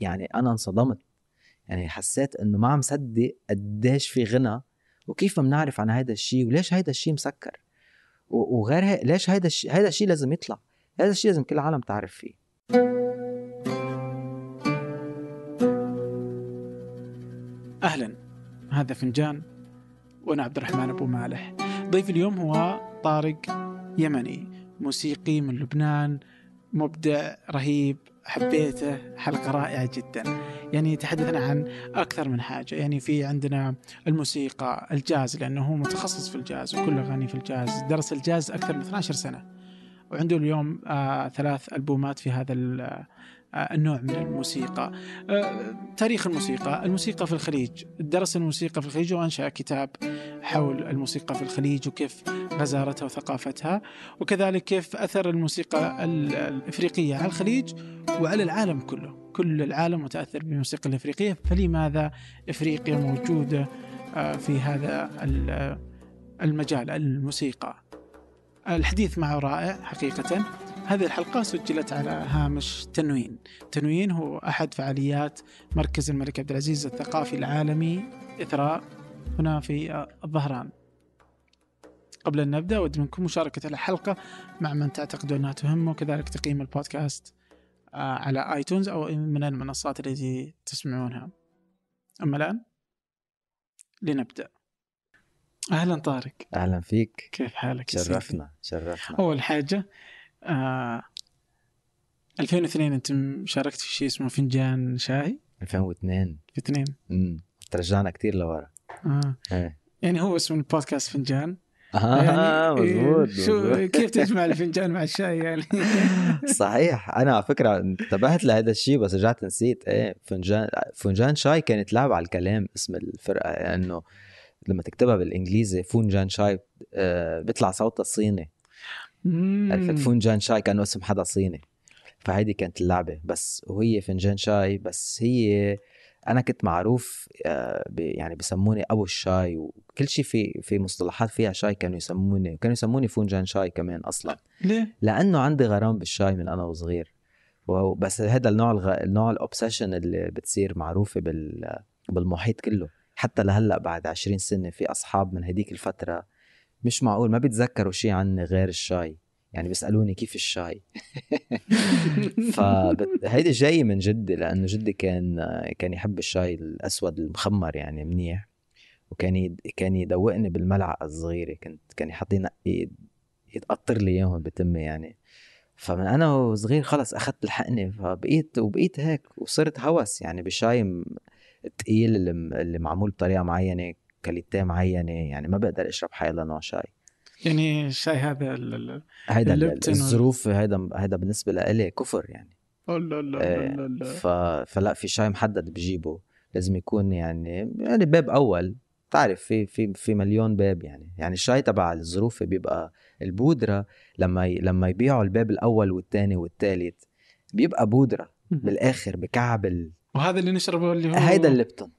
يعني أنا انصدمت. يعني حسيت إنه ما عم صدق قديش في غنى وكيف ما بنعرف عن هذا الشيء وليش هذا الشيء مسكر؟ وغير هيك ليش هذا الشيء هذا الشيء لازم يطلع؟ هذا الشيء لازم كل العالم تعرف فيه. أهلا. هذا فنجان وأنا عبد الرحمن أبو مالح. ضيف اليوم هو طارق يمني موسيقي من لبنان مبدع رهيب. حبيته. حلقة رائعة جدا. يعني تحدثنا عن أكثر من حاجة. يعني في عندنا الموسيقى الجاز لأنه هو متخصص في الجاز وكل أغاني في الجاز. درس الجاز أكثر من 12 سنة. وعنده اليوم آه ثلاث ألبومات في هذا النوع من الموسيقى. آه، تاريخ الموسيقى. الموسيقى في الخليج. درس الموسيقى في الخليج وأنشأ كتاب حول الموسيقى في الخليج وكيف غزارتها وثقافتها وكذلك كيف أثر الموسيقى الإفريقية على الخليج وعلى العالم كله. كل العالم متأثر بالموسيقى الإفريقية. فلماذا إفريقيا موجودة آه، في هذا المجال الموسيقى؟ الحديث معه رائع حقيقة. هذه الحلقة سجلت على هامش تنوين. تنوين هو أحد فعاليات مركز الملك عبد العزيز الثقافي العالمي إثراء هنا في الظهران. قبل أن نبدأ أود منكم مشاركة الحلقة مع من تعتقدون أنها تهم وكذلك تقييم البودكاست آه، على آيتونز أو من المنصات التي تسمعونها. أما الآن لنبدأ. أهلا طارق. أهلا فيك. كيف حالك شرفنا شرفنا. أول حاجة آه 2002 أنت شاركت في شيء اسمه فنجان شاي 2002 في اثنين. امم ترجعنا كثير لورا. آه. إيه. يعني هو اسم البودكاست فنجان. آه يعني مزبوط شو كيف تجمع الفنجان مع الشاي يعني؟ صحيح. أنا على فكرة انتبهت لهذا الشيء بس رجعت نسيت. إيه فنجان فنجان شاي كانت لعب على الكلام اسم الفرقة. لأنه لما تكتبها بالإنجليزي فنجان شاي آه بيطلع صوتها صيني عرفت فنجان شاي كانه اسم حدا صيني. فهيدي كانت اللعبة. بس وهي فنجان شاي بس هي أنا كنت معروف آه، يعني بسموني أبو الشاي وكل شيء في في مصطلحات فيها شاي كانوا يسموني وكانوا يسموني فنجان شاي كمان أصلا. ليه؟ لأنه عندي غرام بالشاي من أنا وصغير. بس هذا النوع الغ... النوع الاوبسيشن اللي بتصير معروفة بال... بالمحيط كله. حتى لهلأ بعد 20 سنة في أصحاب من هديك الفترة مش معقول ما بيتذكروا شيء عني غير الشاي. يعني بيسألوني كيف الشاي؟ فهيدي جاي من جدي لأنه جدي كان كان يحب الشاي الأسود المخمر يعني منيح وكان كان يدوقني بالملعقة الصغيرة كنت كان يحط يتقطر لي إياهم بتمي يعني. فمن أنا وصغير خلص أخذت الحقنه فبقيت وبقيت هيك وصرت هوس يعني بالشاي الثقيل اللي, اللي معمول بطريقة معينة. كاليتيه معينه يعني ما بقدر أشرب حيلا نوع شاي. يعني الشاي هذا هيدا الظروف هيدا هيدا بالنسبة لإلي كفر يعني. لا لا لا ف... فلا في شاي محدد بجيبه. لازم يكون يعني يعني باب أول. بتعرف في في في مليون باب يعني. يعني الشاي تبع الظروف بيبقى البودرة. لما ي... لما يبيعوا الباب الأول والثاني والثالث بيبقى بودرة. بالآخر بكعب ال... وهذا اللي نشربه اللي هو هيدا الليبتون.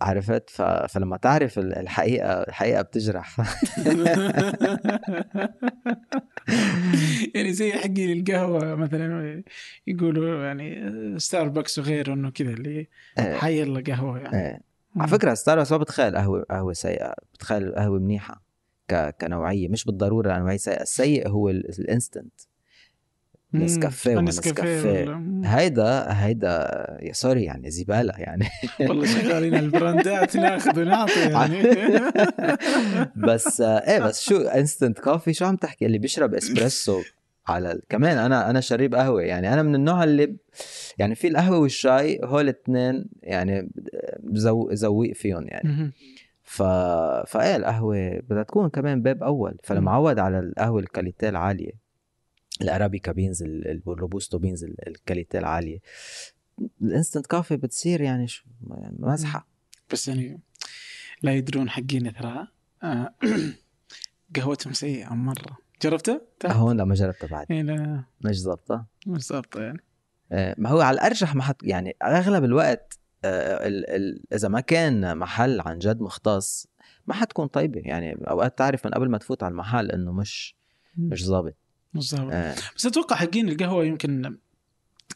عرفت؟ ف... فلما تعرف الحقيقة الحقيقة بتجرح. يعني زي حقي القهوة مثلا يقولوا يعني ستاربكس وغيره إنه كذا اللي إيه. حي الله قهوة يعني. إيه. على فكرة ستاربكس ما بتخيل قهوة قهوة سيئة. بتخيل قهوة منيحة ك... كنوعية مش بالضرورة نوعيه سيئه السيء هو الانستنت نسكافيه ونسكافيه هيدا هيدا يا سوري يعني زبالة يعني. والله شغالين البراندات ناخذ ونعطي يعني. بس إيه بس شو instant coffee شو عم تحكي؟ اللي بيشرب اسبريسو على ال... كمان أنا أنا شريب قهوة يعني. أنا من النوع اللي يعني في القهوة والشاي هول الاثنين يعني زو... زويق فيهم يعني. ف فإيه القهوة بدها تكون كمان باب أول. فالمعود على القهوة ال quality العالية الأرابيكا beans الروبوستا beans ال quality العالية. ال instant coffee بتصير يعني شو مزحة. بس يعني لا يدرون حقين اثراء آه، قهوتهم سيئة مرة. جربتها؟ هون لا ما جربتها بعد. إيه لا. مش ظابطة. مش ظابطه يعني. آه، ما هو على الارجح ما حت يعني أغلب الوقت آه، ال ال إذا ما كان محل عن جد مختص ما حتكون طيبة. يعني أوقات تعرف من قبل ما تفوت على المحل إنه مش مش ظابط. بالضبط. آه. بس أتوقع حقين القهوة يمكن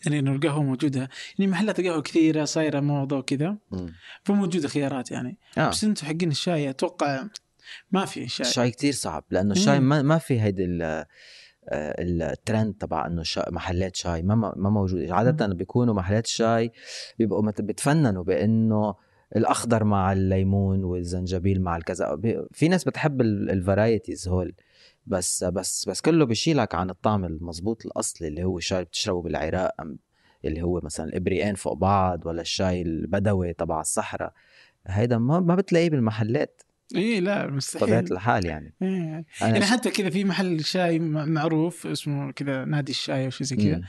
يعني إنه القهوة موجودة. يعني محلات القهوة كثيرة صايرة موضة وكذا. فموجودة خيارات يعني. آه. بس أنتم حقين الشاي أتوقع ما في شاي. الشاي كتير صعب لأنه الشاي. ما, ما في هيدي ال- آه، الترند تبع إنه شا محلات شاي ما ما موجود. عادة بيكونوا محلات شاي بيبقوا مت- بتفننوا بإنه الأخضر مع الليمون والزنجبيل مع الكذا. في ناس بتحب الفرايتيز هول. بس بس بس كله بيشيلك عن الطعم المزبوط الأصلي اللي هو شاي بتشربه بالعراق اللي هو مثلا الابريقين فوق بعض ولا الشاي البدوي تبع الصحراء. هيدا ما ما بتلاقيه بالمحلات. اي لا مستحيل الحال يعني. إيه. أنا يعني حتى كذا في محل شاي معروف اسمه كذا نادي الشاي أو شيء زي كذا.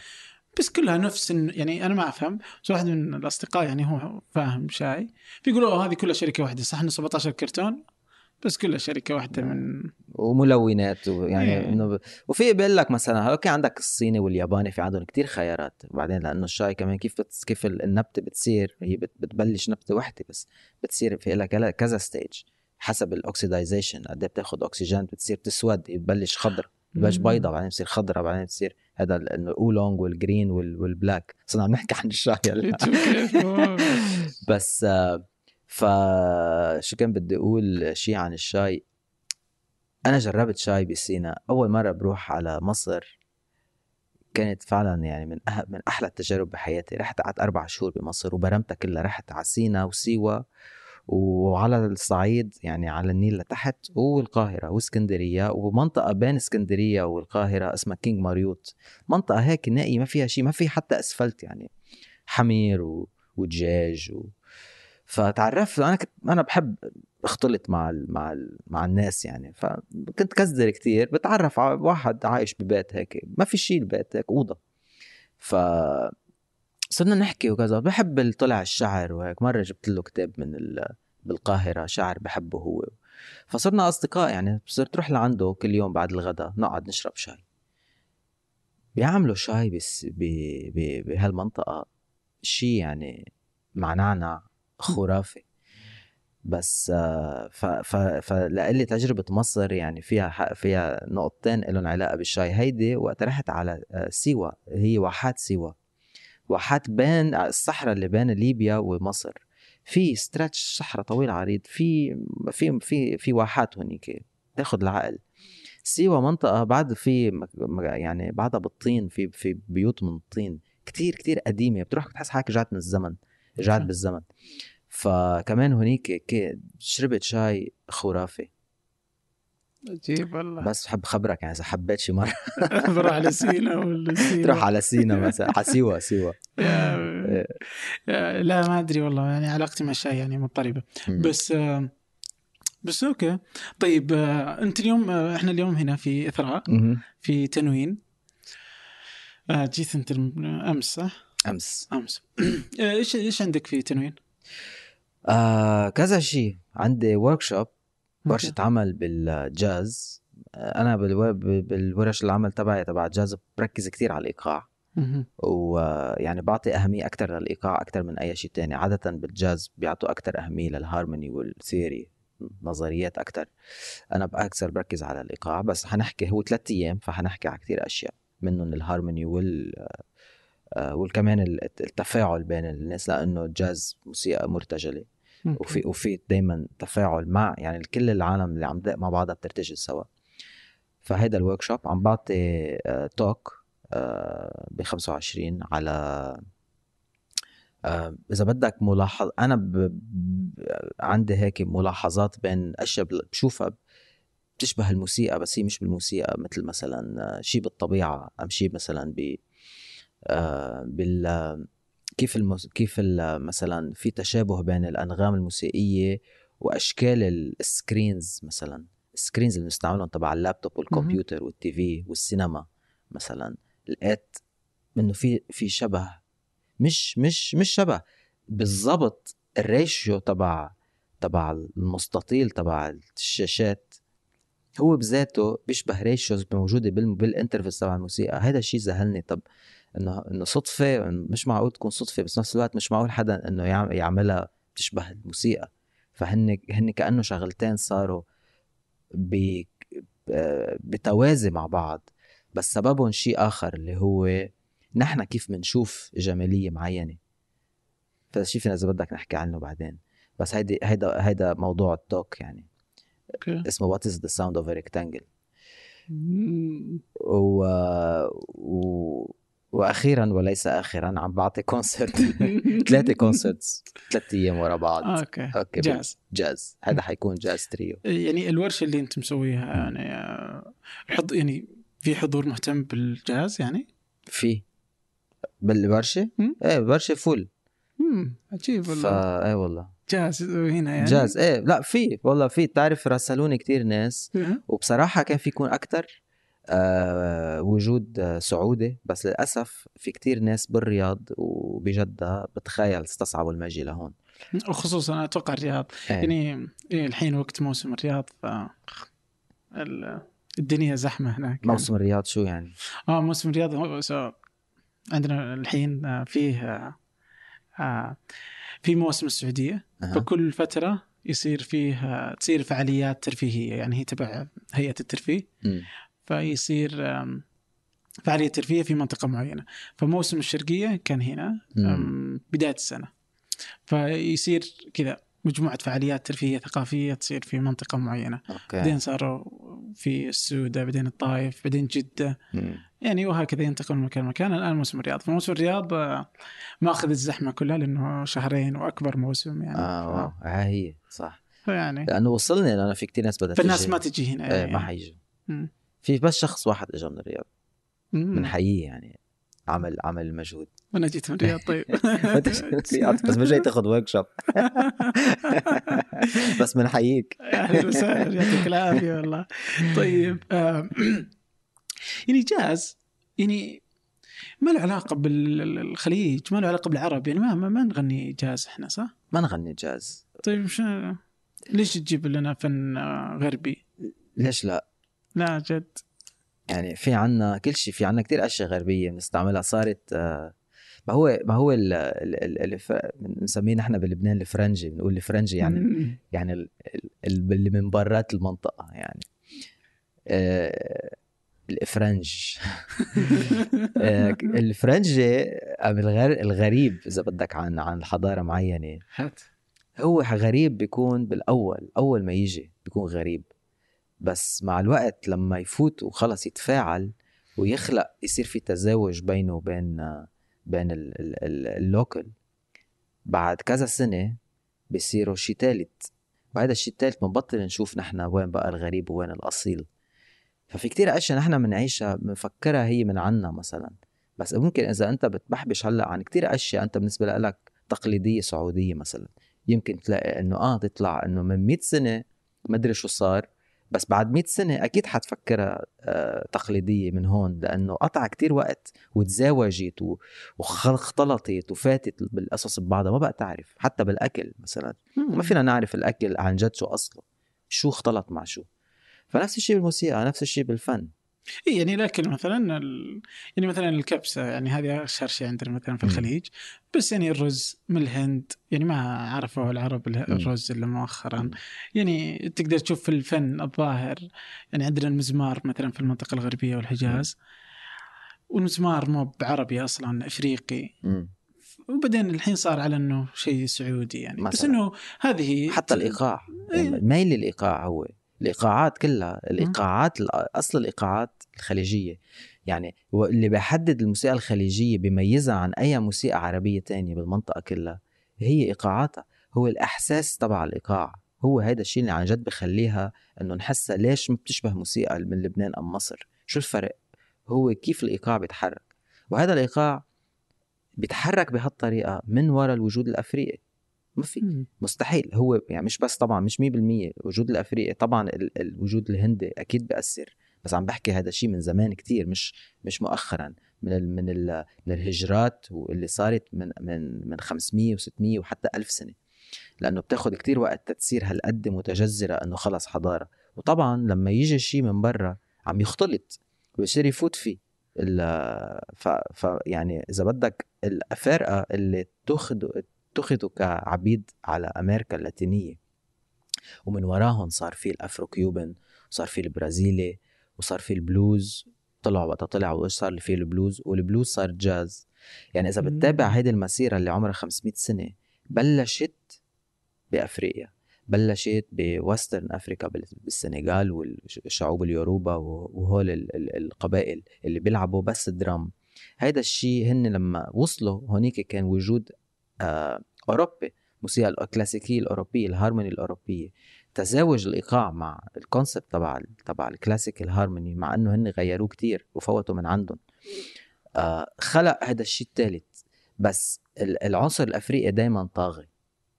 بس كلها نفس يعني أنا ما أفهم. بس واحد من الأصدقاء يعني هو فاهم شاي. بيقولوا "أوه، هذه كلها شركة واحدة صح؟ إنه 17 كرتون؟ بس كلها شركة واحدة من وملونات ويعني إيه. إنه ب... وفي بيقول لك مثلا okay عندك الصيني والياباني في عندهم كتير خيارات وبعدين لأنه الشاي كمان كيف بت... كيف ال- النبتة بتصير هي بت... بتبلش نبتة وحدة بس بتصير في لها كذا stage حسب ال oxidization قد إيه بتاخذ اكسجين بتصير تسود بتبلش خضر بتبلش. بيضة بعدين بتصير خضرة بعدين بتصير هذا ال oolong وال green وال... وال black صرنا عم نحكي عن الشاي هلا. بس آه، ف شو كان بدي أقول شيء عن الشاي؟ أنا جربت شاي بسينا. أول مرة بروح على مصر كانت فعلا يعني من أه... من أحلى التجارب بحياتي. رحت قعدت أربع شهور بمصر وبرمتها كلها. رحت على سينا وسيوة وعلى الصعيد يعني على النيل لتحت والقاهرة وإسكندرية ومنطقة بين إسكندرية والقاهرة اسمها كينج ماريوت منطقة هيك نائي ما فيها شيء ما في حتى أسفلت يعني. حمير و... ودجاج و... فتعرفت أنا كنت أنا بحب اختلط مع ال... مع ال... مع الناس يعني. فكنت كزدر كتير بتعرف على واحد عايش ببيت هيك ما في شيء البيت هيك أوضة. ف صرنا نحكي وكذا بحب طلع الشعر وهيك مرة جبت له كتاب من ال... بالقاهرة شعر بحبه هو. فصرنا أصدقاء يعني صرت روح لعنده كل يوم بعد الغداء نقعد نشرب شاي. بيعملوا شاي بس. بهالمنطقة شيء يعني مع نعنع خرافي. بس آه، فلقلي تجربة مصر يعني فيها فيها نقطتين لهم علاقة بالشاي. هيدي وقت رحت على آه، سيوا هي واحات سيوا واحات بين الصحراء اللي بين ليبيا ومصر. في ستريتش صحراء طويل عريض. في في في في واحات هونيك تاخذ العقل. سيوا منطقة بعد في يعني بعدها بالطين في في بيوت من الطين. كتير كتير قديمة. بتروح بتحس حالك رجعت من الزمن. رجعت. بالزمن. فكمان هونيك كي- شربت شاي خرافي. عجيب والله. بس بحب خبرك يعني إذا حبيت شي مرة. بروح على سينا ولا سينا. تروح على سينا مثلا. على سيوا سيوا لا ما أدري والله يعني علاقتي مع الشاي يعني مضطربة. بس بس okay. طيب أنت اليوم إحنا اليوم هنا في إثراء. في تنوين. آه، جيت أنت أمس صح؟ أمس. أمس. إيش إيش عندك في تنوين؟ آه كذا شيء. عندي workshop ورشة عمل بالجاز. أنا بالو- بالورش العمل تبعي تبع الجاز بركز كتير على الإيقاع. ويعني بعطي أهمية أكتر للإيقاع أكتر من أي شيء تاني. عادة بالجاز بيعطوا أكتر أهمية لل harmony وال theory نظريات أكتر. أنا بأكثر بركز على الإيقاع. بس حنحكي هو ثلاثة أيام فحنحكي على كتير أشياء. منهم الهارموني وال آه، والكمان التفاعل بين الناس لأنه الجاز موسيقى مرتجلة. وفي وفي دائما تفاعل مع يعني كل العالم اللي عم تدق مع بعضها بترتجل سوا. فهيدا ال workshop عم بعطي talk ب 25 على آه، إذا بدك ملاحظ أنا ب... عندي هيك ملاحظات بين أشياء بشوفها بتشبه الموسيقى بس هي مش بالموسيقى مثل مثلا آه، شيء بالطبيعة أم شيء مثلا ب آه، بال كيف المس... كيف ال... مثلا في تشابه بين الأنغام الموسيقية وأشكال ال screens مثلا؟ ال screens اللي بنستعملهم تبع اللابتوب والكمبيوتر وال TV والسينما مثلا. لقيت إنه في في شبه مش مش مش شبه بالضبط ال ratio تبع تبع المستطيل تبع الشاشات هو بذاته بيشبه ratios موجوده بال بال intervals تبع الموسيقى. هذا الشيء ذهلني طب إنه إنه صدفة مش معقول تكون صدفة بس نفس الوقت مش معقول حدا إنه يعم- يعملها تشبه الموسيقى. فهن هن كأنه شغلتين صاروا ب آه، بتوازي مع بعض. بس سببهم شيء آخر اللي هو نحن كيف بنشوف جمالية معينة. فهذا الشيء فينا إذا بدك نحكي عنه بعدين. بس هيدي هيدا هيدا موضوع ال talk يعني. okay. اسمه What is the sound of rectangle. و... و... وأخيرا وليس اخرا عم بعطي concert ثلاثة concerts ثلاث أيام ورا بعض. okay. okay جاز. جاز. هذا حيكون jazz trio. يعني الورشة اللي أنت مسويها يعني آه، حض يعني في حضور مهتم بالجاز يعني؟ في. بالورشة؟ إيه الورشه فل امم عجيب فا والله إيه والله. جاز هنا يعني؟ جاز إيه لا في والله في. بتعرف راسلوني كتير ناس. وبصراحة كان في يكون أكثر وجود آه، سعودي بس للأسف في كتير ناس بالرياض وبجدة بتخيل استصعبوا المجي لهون وخصوصا أتوقع الرياض إيه. يعني إيه الحين وقت موسم الرياض ف ال- الدنيا زحمة هناك موسم الرياض شو يعني؟ آه موسم الرياض عندنا الحين آه، فيه آه، آه، في موسم السعودية أها. فكل فترة يصير فيه آه، تصير فعاليات ترفيهية يعني هي تبع هيئة الترفيه. فيصير آم، فعالية ترفيهية في منطقة معينة. فموسم الشرقية كان هنا بداية السنة. فيصير كذا مجموعة فعاليات ترفيهية ثقافية تصير في منطقة معينة. بعدين أوكي صاروا في السودة بعدين الطائف بعدين جدة. مم. يعني وهكذا ينتقل من مكان لمكان. الآن موسم الرياض. فموسم الرياض آه، مأخذ الزحمة كلها لأنه شهرين وأكبر موسم يعني. آه واو. ها هي صح. فيعني لأنه وصلني لأنه في كتير ناس بدها فالناس. ما تجي هنا إيه يعني. ما حيجوا مم. في بس شخص واحد اجى من الرياض. بنحييه يعني. عمل عمل مجهود. أنا جيت من الرياض طيب. بس مش جاي تاخذ workshop بس بنحييك أهلا وسهلا يعطيك العافية والله. طيب آم، يعني جاز يعني ما له علاقة بالخليج ما له علاقة بالعرب يعني ما ما, ما نغني جاز إحنا صح؟ ما نغني جاز. طيب شو ليش تجيب لنا فن آه، غربي؟ ليش لا؟ لا جد. يعني في عنا كل شيء في عنا كتير أشياء غربية بنستعملها. صارت آه، ما هو ما هو ال- ال- ال- الف- بنسميه نحن بلبنان الفرنجي. بنقول الفرنجي يعني مم. يعني ال- ال- اللي من برات المنطقة يعني. آه، الافرنج آه، الفرنجي الغريب إذا بدك عن عن حضارة معينة. هات هو غريب بيكون بالأول أول ما يجي بيكون غريب. بس مع الوقت لما يفوت وخلص يتفاعل ويخلق يصير في تزاوج بينه وبين بين ال- ال- ال- اللوكل بعد كذا سنة بيصيروا شي تالت. وهذا الشيء التالت بنبطل نشوف نحن وين بقى الغريب ووين الأصيل. ففي كتير أشياء نحن بنعيشها بنفكرها هي من عنا مثلا. بس ممكن إذا أنت بتبحبش هلأ عن كتير أشياء أنت بالنسبة لك تقليدية سعودية مثلا. يمكن تلاقي إنه آه تطلع إنه من 100 سنة مدري شو صار بس بعد 100 سنة أكيد حتفكرها آه تقليدية من هون لأنه قطع كتير وقت وتزاوجت واختلطت وفاتت بالقصص ببعضها. ما بقى تعرف حتى بالأكل مثلا. ما فينا نعرف الأكل عن جد شو أصله شو اختلط مع شو. فنفس الشيء بالموسيقى نفس الشيء بالفن. إيه يعني الاكل مثلا ال... يعني مثلا الكبسة يعني هذه اشهر شيء عندنا مثلا في. الخليج بس يعني الرز من الهند يعني ما عرفوا العرب. الرز إلا مؤخرا. يعني تقدر تشوف في الفن الظاهر يعني عندنا المزمار مثلا في المنطقة الغربية والحجاز والمزمار مو بعربي أصلا إفريقي. وبعدين الحين صار على إنه شيء سعودي يعني بس مثلاً. إنه هذه حتى الإيقاع إيه. يعني ميل للإيقاع هو الإيقاعات كلها الإيقاعات أصل الإيقاعات الخليجية. يعني اللي بيحدد الموسيقى الخليجية بيميزها عن أي موسيقى عربية تانية بالمنطقة كلها. هي إيقاعاتها. هو الإحساس تبع الإيقاع. هو هذا الشيء اللي عن جد بخليها إنه نحسها ليش ما بتشبه موسيقى من لبنان أم مصر. شو الفرق؟ هو كيف الإيقاع بيتحرك. وهذا الإيقاع بيتحرك بهالطريقة من وراء الوجود الأفريقي. ما في. مستحيل. هو يعني مش بس طبعا مش 100% الوجود الافريقي طبعا ال- الوجود الهندي أكيد بيأثر. بس عم بحكي هذا الشيء من زمان كتير مش مش مؤخرا. من ال من ال من الهجرات واللي صارت من من من 500 و600 وحتى 1000 سنة. لأنه بتاخذ كتير وقت تصير هالقد متجذرة إنه خلص حضارة. وطبعا لما يجي شيء من برا عم يختلط ويصير يفوت فيه. ال- ف, ف يعني إذا بدك الافارقه اللي اتخذوا اتخذوا كعبيد على أمريكا اللاتينية. ومن وراهم صار في ال Afro-Cuban وصار في البرازيلي وصار في البلوز. طلعوا وقتها وايش صار فيه البلوز؟ والبلوز صار جاز. يعني إذا مم. بتتابع هيدي المسيرة اللي عمرها 500 سنة بلشت بأفريقيا بلشت ب Western Africa بال- بالسنغال والشعوب اليوروبا وهول ال- ال- القبائل اللي بيلعبوا بس drum. هيدا الشيء هن لما وصلوا هونيك كان وجود آه أوروبي موسيقى الكلاسيكية الأوروبية الهارموني الأوروبية. تزاوج الإيقاع مع ال concept تبع تبع ال classical harmony مع إنه هن غيروه كتير وفوتوا من عندهم. آه خلق هذا الشيء الثالث بس ال- العنصر الأفريقي دائما طاغي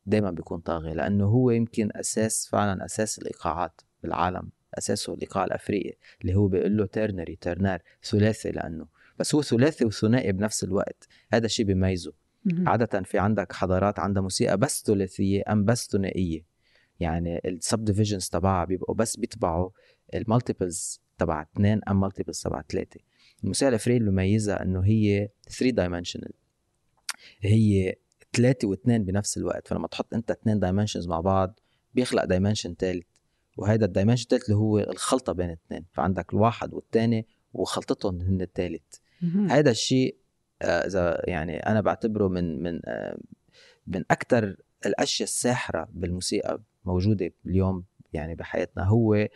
دائما بيكون طاغي لأنه هو يمكن أساس فعلا أساس الإيقاعات بالعالم أساسه الإيقاع الأفريقي اللي هو بيقول له ternary ternaire ثلاثي لأنه. بس هو ثلاثي وثنائي بنفس الوقت. هذا الشيء بيميزه. عادة في عندك حضارات عندها موسيقى بس ثلاثية أم بس ثنائية. يعني ال subdivisions تبعها بيبقوا بس بيتبعوا ال multiples تبع اثنين أم multiples تبع ثلاثة. الموسيقى الأفريقية اللي بيميزها إنه هي 3 dimensional هي ثلاثة واثنين بنفس الوقت. فلما تحط أنت اثنين dimensions مع بعض بيخلق dimension ثالث وهذا ال dimension الثالث اللي هو الخلطة بين الاثنين فعندك الواحد والثاني وخلطتهم هن الثالث. هذا الشيء إذا يعني أنا بعتبره من من آه، من أكثر الأشياء الساحرة بالموسيقى موجودة اليوم يعني بحياتنا هو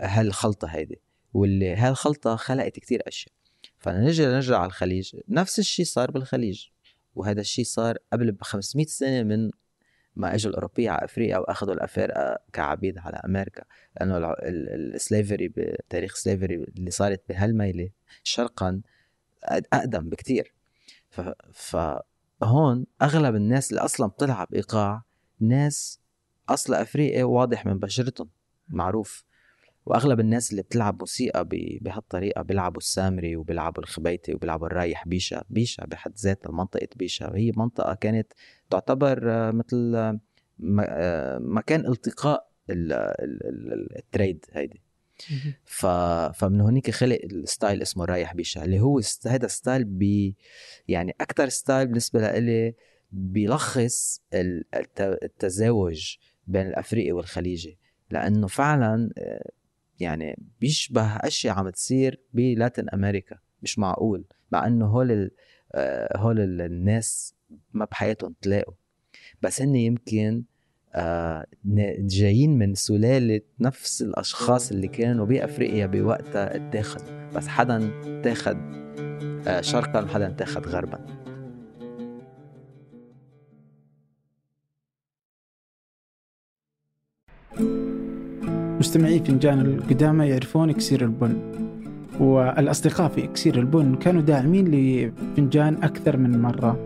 هالخلطة هيدي واللي هالخلطة خلقت كتير أشياء فنرجع نرجع على الخليج نفس الشيء صار بالخليج وهذا الشيء صار قبل ب 500 سنة من ما إجوا الأوروبية على أفريقيا واخذوا الأفارقة كعبيد على أمريكا لأنه ال slavery بتاريخ ال slavery اللي صارت بهالميلة شرقا أقدم بكتير. فهون أغلب الناس اللي أصلا بتلعب إيقاع ناس أصل افريقي واضح من بشرتهم معروف وأغلب الناس اللي بتلعب موسيقى. بهالطريقة بيلعبوا السامري وبيلعبوا الخبيتي وبيلعبوا الرايح بيشة بيشة بحد ذاتها منطقة بيشة هي منطقة كانت تعتبر آه، مثل آه، آه، مكان التقاء ال- ال- ال- ال trade هيدي. ف... فمن هونيك خلق الستايل اسمه رايح بيشة اللي هو. هذا ستايل بي يعني أكثر ستايل بالنسبة لإلي بيلخص ال- الت... التزاوج بين الأفريقي والخليجي لأنه فعلا آه، يعني بيشبه أشياء عم تصير بلاتين أمريكا مش معقول مع إنه هول ال... آه، هول ال- الناس ما بحياتهم تلاقوا بس هن يمكن آه، جايين من سلالة نفس الأشخاص اللي كانوا بأفريقيا بوقتها اتاخدوا بس حدا اتاخد آه، شرقا وحدا اتاخد غربا. مستمعي فنجان القدامى يعرفون إكسير البن والأصدقاء في إكسير البن كانوا داعمين لفنجان أكثر من مرة.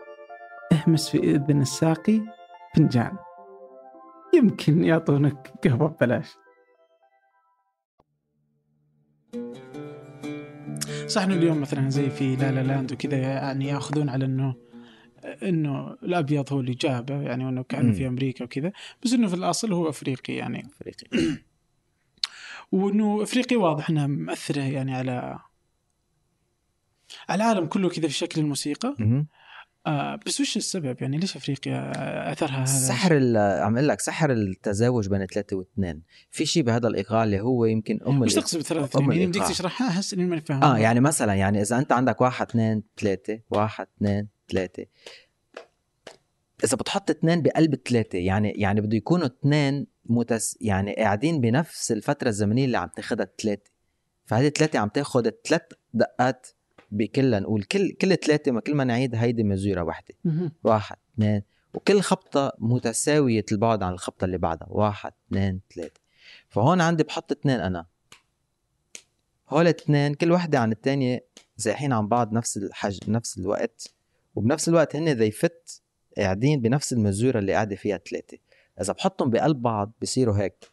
اهمس في إذن الساقي فنجان. يمكن يعطونك قهوة ببلاش. صح إنه اليوم مثلا زي في لا لا لاند وكذا يعني يأخذون على إنه إنه الأبيض هو اللي جابه يعني وانه كانه. في أمريكا وكذا. بس إنه في الأصل هو أفريقي يعني. أفريقيا وإنه افريقيا واضح إنها مأثره يعني على على العالم كله كذا في شكل الموسيقى. آه بس وش السبب؟ يعني ليش أفريقيا أثرها هذا؟ سحر ال- عم أقول لك سحر التزاوج بين ثلاثة واثنين. في شيء بهذا الإيقاع اللي هو يمكن أم الإيقاع. تقصد بثلاث أم يعني الإيقاع. تشرحها؟ احس إني ماني فاهم آه يعني مثلا يعني إذا أنت عندك واحد اثنين ثلاثة واحد اثنين ثلاثة. إذا بتحط اثنين بقلب ثلاثة يعني يعني بده يكونوا اثنين متس يعني قاعدين بنفس الفترة الزمنية اللي عم تاخدها الثلاثة. فهذه الثلاثة عم تاخد ثلاث دقات بكلها نقول كل كل ثلاثة ما كل ما نعيد هيدي مزوره وحدة. واحد اثنين وكل خبطة متساوية البعد عن الخبطة اللي بعدها. واحد اثنين ثلاثة فهون عندي بحط اثنين أنا. هول الاثنين كل وحدة عن الثانية زايحين عن بعض نفس الحجم نفس الوقت. وبنفس الوقت هن ذي فت قاعدين بنفس المزوره اللي قاعدة فيها ثلاثة إذا بحطهم بقلب بعض بصيروا هيك.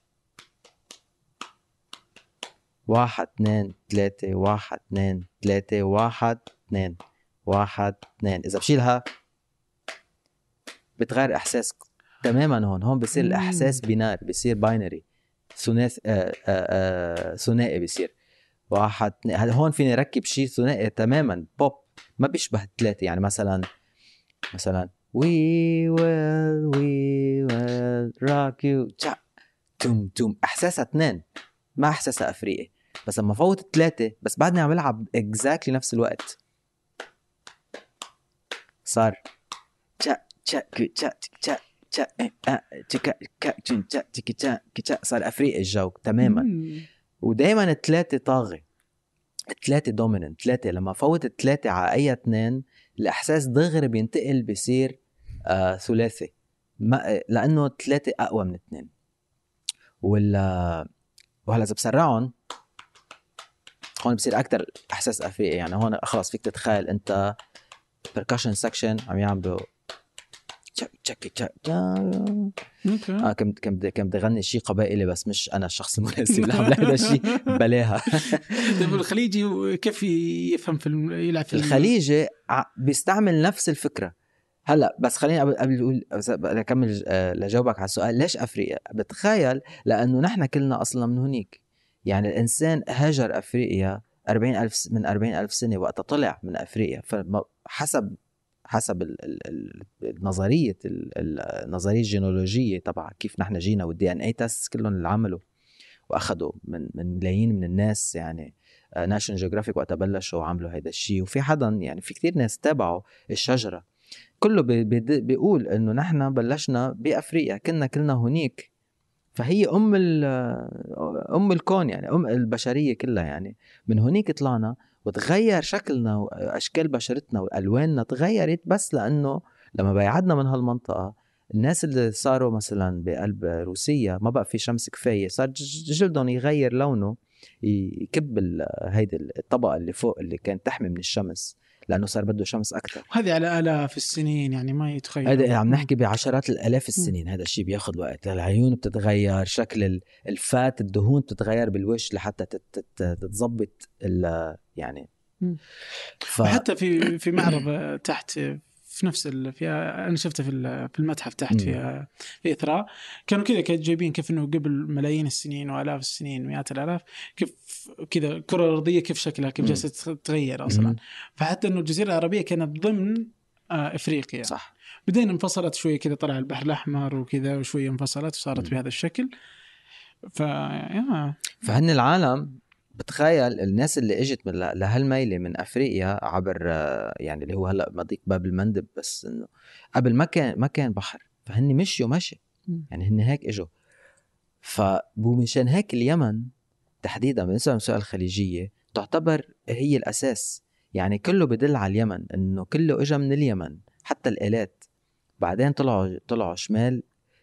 واحد اثنين ثلاثة واحد اثنين ثلاثة واحد اثنين واحد اثنين إذا بشيلها بتغير إحساس تماما هون. هون بصير الإحساس بينار بصير باينري ثلاثي آه آه آه ثنائي بصير. واحد اثنين هون فيني ركب شيء ثنائي تماما. بوب. ما بيشبه الثلاثة يعني مثلا مثلا we will we will rock you. تشا توم توم. إحساسها اثنين ما إحساسها أفريقي. بس لما فوت ثلاثة بس بعدني عم بلعب exactly نفس الوقت. صار. صار افريقي الجو تماما. ودائما الثلاثه طاغي. الثلاثه dominant ثلاثة لما فوت الثلاثه على أي اثنين الإحساس دغري بينتقل بصير آه ثلاثي. ما لأنه الثلاثه أقوى من اثنين. وال آه، وهلأ إذا بسرعهم هون بصير أكثر إحساس افريقي يعني هون خلص فيك تتخيل أنت percussion section عم يعملوا تشك تشك تشك okay. آه كنت كنت كنت بدي اغني شيء قبائلي بس مش أنا الشخص المناسب لعمل هذا الشيء بلاها. طيب الخليجي كيف يفهم في الم- يلعب في الخليجي بيستعمل نفس الفكرة. هلأ بس خليني قبل قبل أقول بدي أكمل آه، لجاوبك على السؤال. ليش أفريقيا؟ بتخيل لأنه نحن كلنا أصلا من هنيك يعني الإنسان هاجر أفريقيا 40 ألف من 40 ألف سنة وقت طلع من أفريقيا فحسب حسب نظرية ال- ال- النظرية الجينولوجية تبع كيف نحن جينا والدي ان اي تست كلهم اللي عملوا وأخذوا من من ملايين من الناس يعني ناشونال جيوغرافيك وقت بلشوا وعملوا هيدا الشيء. وفي حدا يعني في كتير ناس تابعوا الشجرة. كله بي- بي- بيقول إنه نحن بلشنا بأفريقيا كنا كلنا هنيك فهي أم أم الكون يعني أم البشرية كلها يعني. من هنيك طلعنا وتغير شكلنا وأشكال بشرتنا وألواننا تغيرت بس لأنه لما بعدنا من هالمنطقة الناس اللي صاروا مثلا بقلب روسيا ما بقى في شمس كفاية صار جلدهم يغير لونه يكب هيدي الطبقة اللي فوق اللي كانت تحمي من الشمس. لأنه صار بده شمس أكثر هذه على آلاف السنين يعني ما يتخيل هذا عم نحكي بعشرات الآلاف السنين. هذا الشيء بياخذ وقت. العيون بتتغير شكل ال- الفات الدهون بتتغير بالوجه لحتى تت- تت- تتظبط يعني. ف... وحتى في في معرض تحت في نفس ال... في أنا شفته في في المتحف تحت في في إثراء. كانوا كذا جايبين كيف إنه قبل ملايين السنين وآلاف السنين مئات الآلاف كيف كذا الكره الارضيه كيف شكلها كيف. جالسة تتغير أصلا. فحتى إنه الجزيرة العربية كانت ضمن آه، إفريقيا صح بعدين انفصلت شوية كذا طلع البحر الأحمر وكذا وشوية انفصلت وصارت مم. بهذا الشكل ف فهن العالم بتخيل الناس اللي إجت من لهالميلة من أفريقيا عبر آه، يعني اللي هو هلأ مضيق باب المندب بس إنه قبل ما كان ما كان بحر فهن مشيوا مشي. يعني هن هيك إجوا فمشان هيك اليمن تحديدا بالنسبة للمنطقه الخليجيه تعتبر هي الأساس. يعني كله بدل على اليمن إنه كله اجى من اليمن حتى الآلات. بعدين طلعوا طلعوا شمال.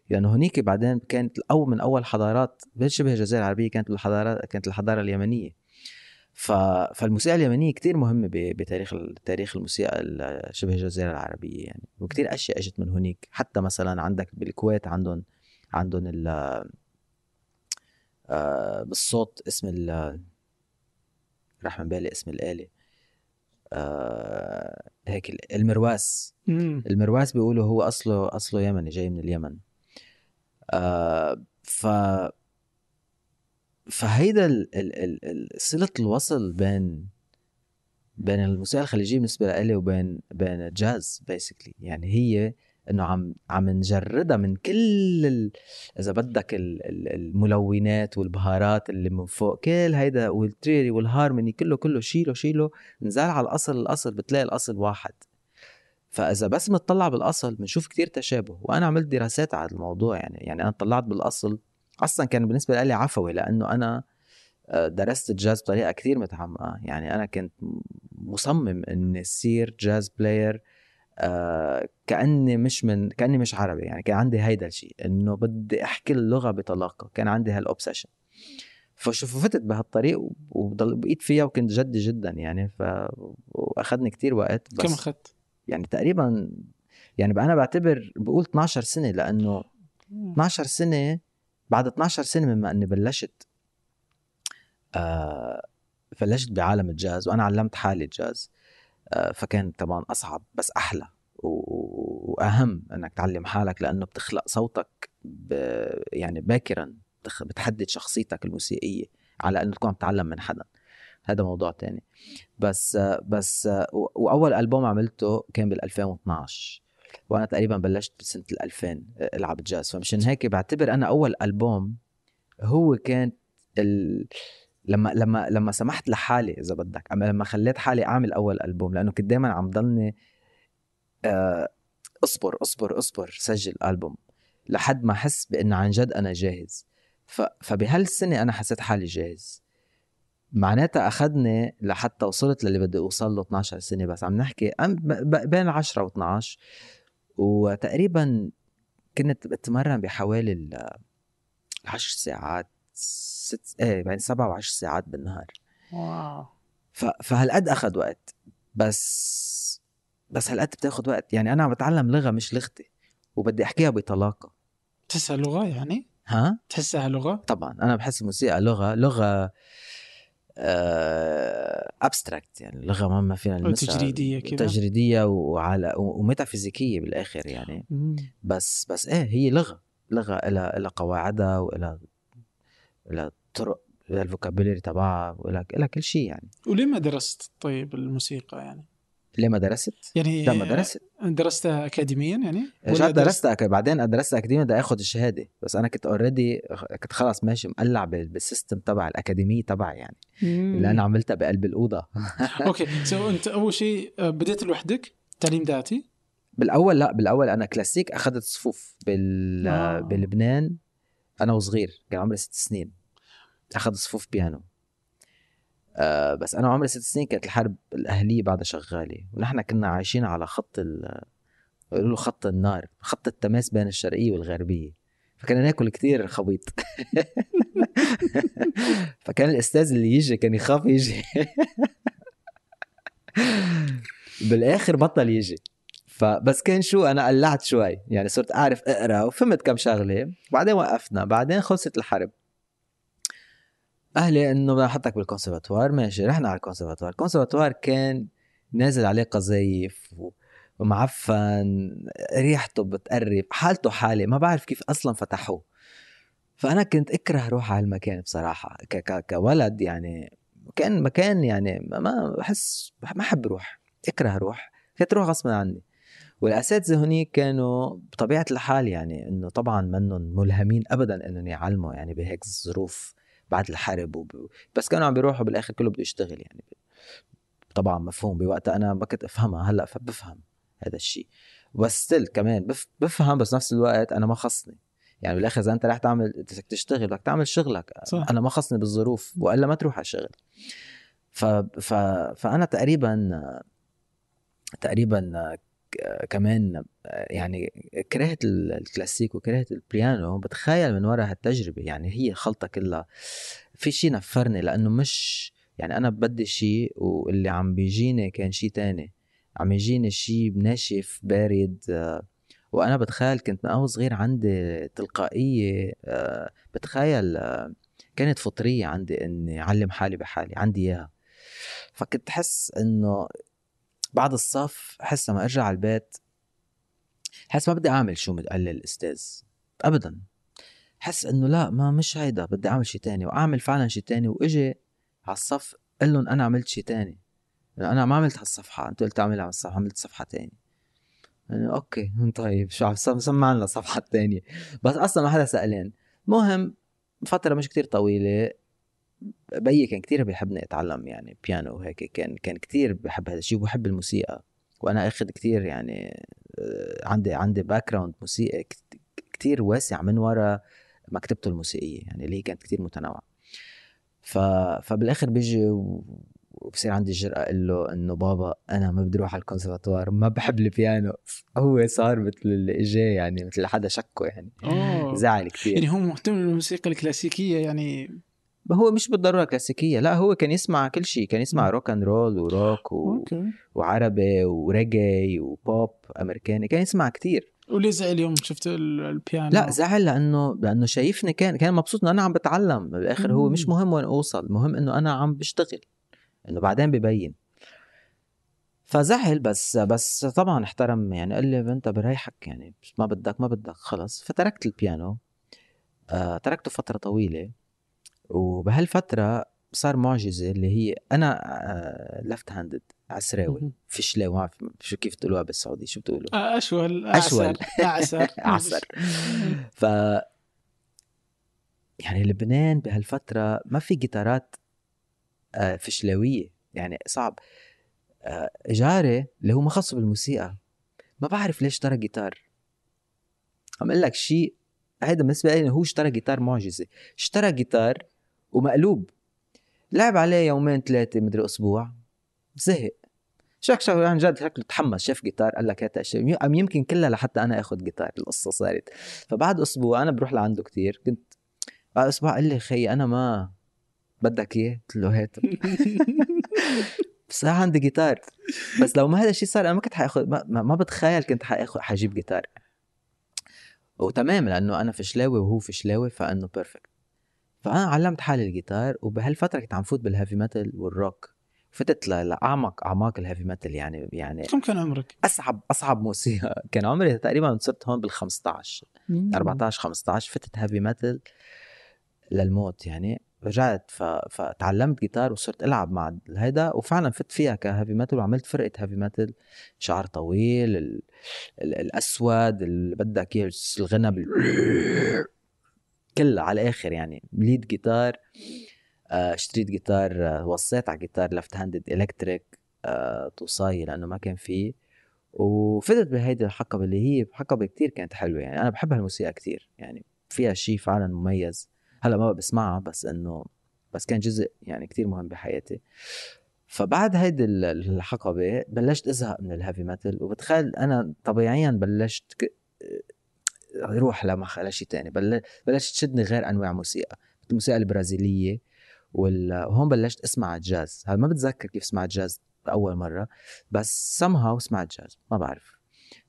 لأنه هنيك بعدين كانت أو من أول حضارات بشبه الجزيره العربية كانت الحضارات كانت الحضارة اليمنية. ف... فالموسيقى اليمنية كتير مهمة. بتاريخ تاريخ الموسيقى ال- شبه الجزيره العربية يعني. وكتير أشياء إجت من هنيك حتى مثلا عندك بالكويت عندهم عندهم ال آه، بالصوت اسم ال راح من بالي اسم الآلة. آه هيك ال- المرواس مم. المرواس بيقولوا هو اصله أصله يمني جاي من اليمن. آه ف فهيدا ال... ال... ال... صلة الوصل بين بين الموسيقى الخليجية بالنسبة لإلي وبين بين الجاز basically يعني هي إنه عم عم نجردها من كل ال... إذا بدك ال... ال- الملونات والبهارات اللي من فوق كل هيدا والثيوري والهارموني كله كله شيله شيله نزل على الأصل الأصل بتلاقي الأصل واحد. فإذا بس بنطلع بالأصل بنشوف كتير تشابه وأنا عملت دراسات على الموضوع يعني يعني أنا طلعت بالأصل أصلا كان بالنسبة لي عفوي لأنه أنا آه، درست الجاز بطريقة كثير متعمقة. يعني أنا كنت مصمم إني أصير jazz player آه كأني مش من كأني مش عربي يعني كان عندي هيدا الشيء إنه بدي أحكي اللغة بطلاقة كان عندي هال obsession فشوف فتت بهالطريق وضل بقيت فيها وكنت جدي جدا يعني ف وأخذني كثير وقت بس كم أخذت؟ يعني تقريبا يعني أنا بعتبر بقول 12 سنة لأنه 12 سنة بعد 12 سنة مما أني بلشت آه بلشت بعالم الجاز وأنا علمت حالي الجاز. آه فكان طبعا أصعب بس أحلى وأهم إنك تعلم حالك لأنه بتخلق صوتك ب يعني باكرا بتحدد شخصيتك الموسيقية على إنه تكون عم تتعلم من حدا. هذا موضوع تاني. بس بس وأول ألبوم عملته كان بال 2012 وأنا تقريبا بلشت بسنة ال 2000 ألعب جاز. فمشان هيك بعتبر أنا أول ألبوم هو كان ال... لما لما لما سمحت لحالي إذا بدك لما خليت حالي أعمل أول ألبوم لأنه كنت دائما عم ضلني آه، أصبر أصبر أصبر سجل ألبوم لحد ما أحس بإنه عن جد أنا جاهز. فبهالسنة أنا حسيت حالي جاهز. معناتها أخذني لحتى وصلت للي بدي أوصل له 12 سنة بس. عم نحكي بين 10 و12 وتقريبا كنت بتمرن بحوالي ال 10 ساعات. ست إيه بين سبع وعشر ساعات بالنهار. واو. ف... فهالقد اخذ وقت. بس بس هالقد بتاخذ وقت. يعني أنا عم بتعلم لغة مش لغتي وبدي أحكيها بطلاقة. تحسها لغه يعني؟ ها؟ تحسها لغه؟ طبعا. أنا بحس الموسيقى لغة لغة abstract آه، يعني لغة ما فينا نلمسها تجريدية كده. تجريدية وعلى وميتافيزيكيه بالآخر يعني. مم. بس بس إيه هي لغة. لغة لها لها قواعدها ولها لها طرق لها ال vocabulary تبعها ولها كل شيء يعني وليه ما درست طيب الموسيقى يعني؟ ليه ما درست؟ يعني لا ما درست درستها اكاديميا يعني؟ ولا درست أك... بعدين درست اكاديميا بدي اخذ الشهادة بس أنا كنت already كنت خلص ماشي مقلع بال system تبع الاكاديميه تبعي يعني مم. اللي أنا عملتها بقلب الأوضة okay so أنت أول شيء آه، بديت لوحدك تعليم ذاتي؟ بالأول لا بالأول أنا كلاسيك أخذت صفوف بال... آه. بلبنان أنا وصغير كان عمري ست سنين. اخذت صفوف بيانو. آه بس أنا عمري ست سنين كانت الحرب الأهلية بعدها شغالة. ونحن كنا عايشين على خط ال له خط النار خط التماس بين الشرقية والغربية. فكنا ناكل كتير خبيط فكان الأستاذ اللي يجي كان يخاف يجي. بالآخر بطل يجي. فبس كان شو أنا قلعت شوي يعني صرت أعرف أقرأ وفهمت كم شغلة. بعدين وقفنا بعدين خلصت الحرب. أهلي إنه بدنا نحطك بالكونسرفاتوار ماشي رحنا على الكونسرفاتوار الكونسرفاتوار كان نازل عليه قذايف ومعفن ريحته بتقرب حالته حالة ما بعرف كيف أصلا فتحوه. فأنا كنت أكره روح على المكان بصراحة ك- ك- كولد يعني. كان مكان يعني ما بحس ما أحب روح أكره روح. كنت روح غصبا عني. والأساتذة هنيك كانوا بطبيعة الحال يعني إنه طبعا منهم ملهمين ابدا إنهم يعلموا يعني بهيك الظروف بعد الحرب وب... بس كانوا عم بيروحوا بالآخر كله بده يشتغل يعني. طبعا مفهوم بوقتها أنا ما كنت أفهمها هلأ فبفهم هذا الشيء بس ستيل كمان بف... بفهم بس نفس الوقت أنا ما خصني. يعني بالآخر إذا أنت رح تعمل بدك تشتغل بدك تعمل شغلك صح. أنا ما خصني بالظروف وإلا ما تروح على الشغل. ف... ف... فأنا تقريبا تقريبا كمان يعني كرهت الكلاسيك وكرهت البيانو بتخيل من وراء هالتجربة يعني هي خلطة كلها. في شيء نفرني لأنه مش يعني أنا بدي شيء واللي عم بيجيني كان شيء تاني. عم يجيني شيء ناشف بارد. وأنا بتخيل كنت من أول صغير عندي تلقائية بتخيل كانت فطرية عندي إني أعلم حالي بحالي عندي إياها. فكنت أحس إنه بعد الصف أحس لما أرجع على البيت حس ما بدي أعمل شو قال الاستاذ ابدا. حس إنه لا ما مش هيدا بدي أعمل شيء تاني. وأعمل فعلا شيء تاني وإجي على الصف قال لهم أنا عملت شيء تاني. أنا ما عملت هالصفحة أنت قلت أعملها على الصفحه عملت صفحة تانية يعني okay طيب شو عم سمع لنا الصفحه الثانية بس أصلا ما حدا سألان المهم فترة مش كتير طويلة. بيي كان كتير بيحبني أتعلم يعني بيانو وهيك كان كان كتير بحب هذا الشيء وبحب الموسيقى وأنا أخذ كتير يعني آه، عندي عندي background موسيقى كتير واسع من وراء مكتبته الموسيقية يعني اللي هي كانت كتير متنوعة ف... فبالآخر بيجي. وبصير عندي الجرأة أقول له إنه بابا أنا ما بدي أروح على الكونسرفاتوار ما بحب البيانو هو صار مثل اللي اجاه يعني مثل حدا شكه يعني أوه. زعل كثير يعني هو مهتم بالموسيقى الكلاسيكية يعني هو مش بالضرورة كلاسيكية لا هو كان يسمع كل شيء كان يسمع rock and roll و rock و... وعربي وريجي وبوب أمريكاني كان يسمع كتير. وليه زعل يوم شفت ال- البيانو لا زعل لأنه لأنه شايفني كان كان مبسوط إنه أنا عم بتعلم. بالاخر هو مش. مهم وين أوصل المهم إنه أنا عم بشتغل إنه بعدين ببين. فزعل بس بس طبعا احترم يعني قال لي أنت بريحك يعني ما بدك ما بدك خلص. فتركت البيانو آه تركته فترة طويلة. وبهالفترة صار معجزة اللي هي أنا آه لفت هاندد عسراوي. فشلاوي ما شو كيف تقولوها بالسعودي؟ شو بتقولوا؟ آه، أشول أشول. أعسر أعسر. عسر ف يعني لبنان بهالفترة ما في جيتارات آه، فشلاوية يعني صعب. آه، جاري اللي هو مخصص بالموسيقى. ما بعرف ليش اشترى جيتار. عم أقول لك شيء هيدا بالنسبة لي هو اشترى جيتار معجزة. اشترى جيتار ومقلوب. لعب عليه يومين ثلاثة مدري أسبوع. زهق. شك شك عن جد شكله تحمس. شاف جيتار قال لك هات أم يمكن كلها لحتى أنا آخذ جيتار. القصة صارت. فبعد أسبوع أنا بروح لعنده كتير. كنت بعد أسبوع قال لي خي أنا ما بدك إياه. قلت له هات. بس عندي جيتار. بس لو ما هذا الشيء صار أنا ما كنت حاخذ ما, ما ما بتخيل كنت حاخذ حجيب جيتار. وتمام لأنه أنا فشلاوي وهو فشلاوي فأنه perfect فأنا علمت حالي الجيتار وبهالفترة كنت عم فوت بال heavy metal وال rock فتت لأعمق أعماق ال heavy metal يعني يعني كم كان عمرك؟ أصعب أصعب موسيقى. كان عمري تقريبا صرت هون بال 15 14 15 فتت heavy metal للموت يعني. رجعت ف... فتعلمت جيتار وصرت ألعب مع هيدا وفعلا فت فيها ك heavy metal وعملت فرقة heavy metal شعر طويل ال... ال... الأسود اللي بدك اياه الغنى بال... كلها على الآخر يعني. lead guitar آه، اشتريت جيتار آه، وصيت على جيتار left handed electric توصاي لأنه ما كان فيه. وفتت بهيدي الحقبة اللي هي حقبة كتير كانت حلوة يعني. أنا بحب هالموسيقى كتير يعني. فيها شيء فعلا مميز. هلأ ما بسمعها بس إنه بس كان جزء يعني كتير مهم بحياتي. فبعد هيدي ال- الحقبة بلشت أزهق من ال heavy metal. وبتخيل أنا طبيعيا بلشت. روح لمخ لشيء تاني. بل... بلشت تشدني غير أنواع موسيقى. الموسيقى البرازيلية. وهون بلشت أسمع جاز. هلا ما بتذكر كيف سمعت جاز أول مرة بس somehow سمعت جاز ما بعرف.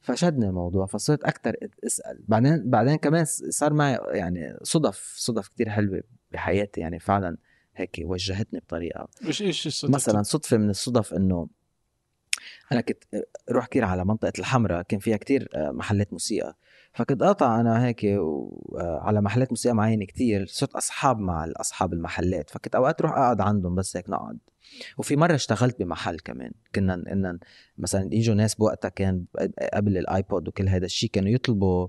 فشدني الموضوع فصرت أكثر أسأل. بعدين بعدين كمان صار معي يعني صدف صدف كتير حلوة بحياتي. يعني فعلا هيك وجهتني بطريقة. إيش إيش الصدف؟ مثلا صدفة من الصدف إنه أنا كنت روح كتير على منطقة الحمراء كان فيها كتير محلات موسيقى. فكنت قاطع أنا هيك و- على محلات موسيقى معينة كتير صرت أصحاب مع أصحاب المحلات فكنت أوقات روح أقعد عندهم بس هيك نقعد. وفي مرة اشتغلت بمحل كمان كنا ان مثلا يجوا ناس بوقتها كان قبل الايبود وكل هذا الشيء كانوا يطلبوا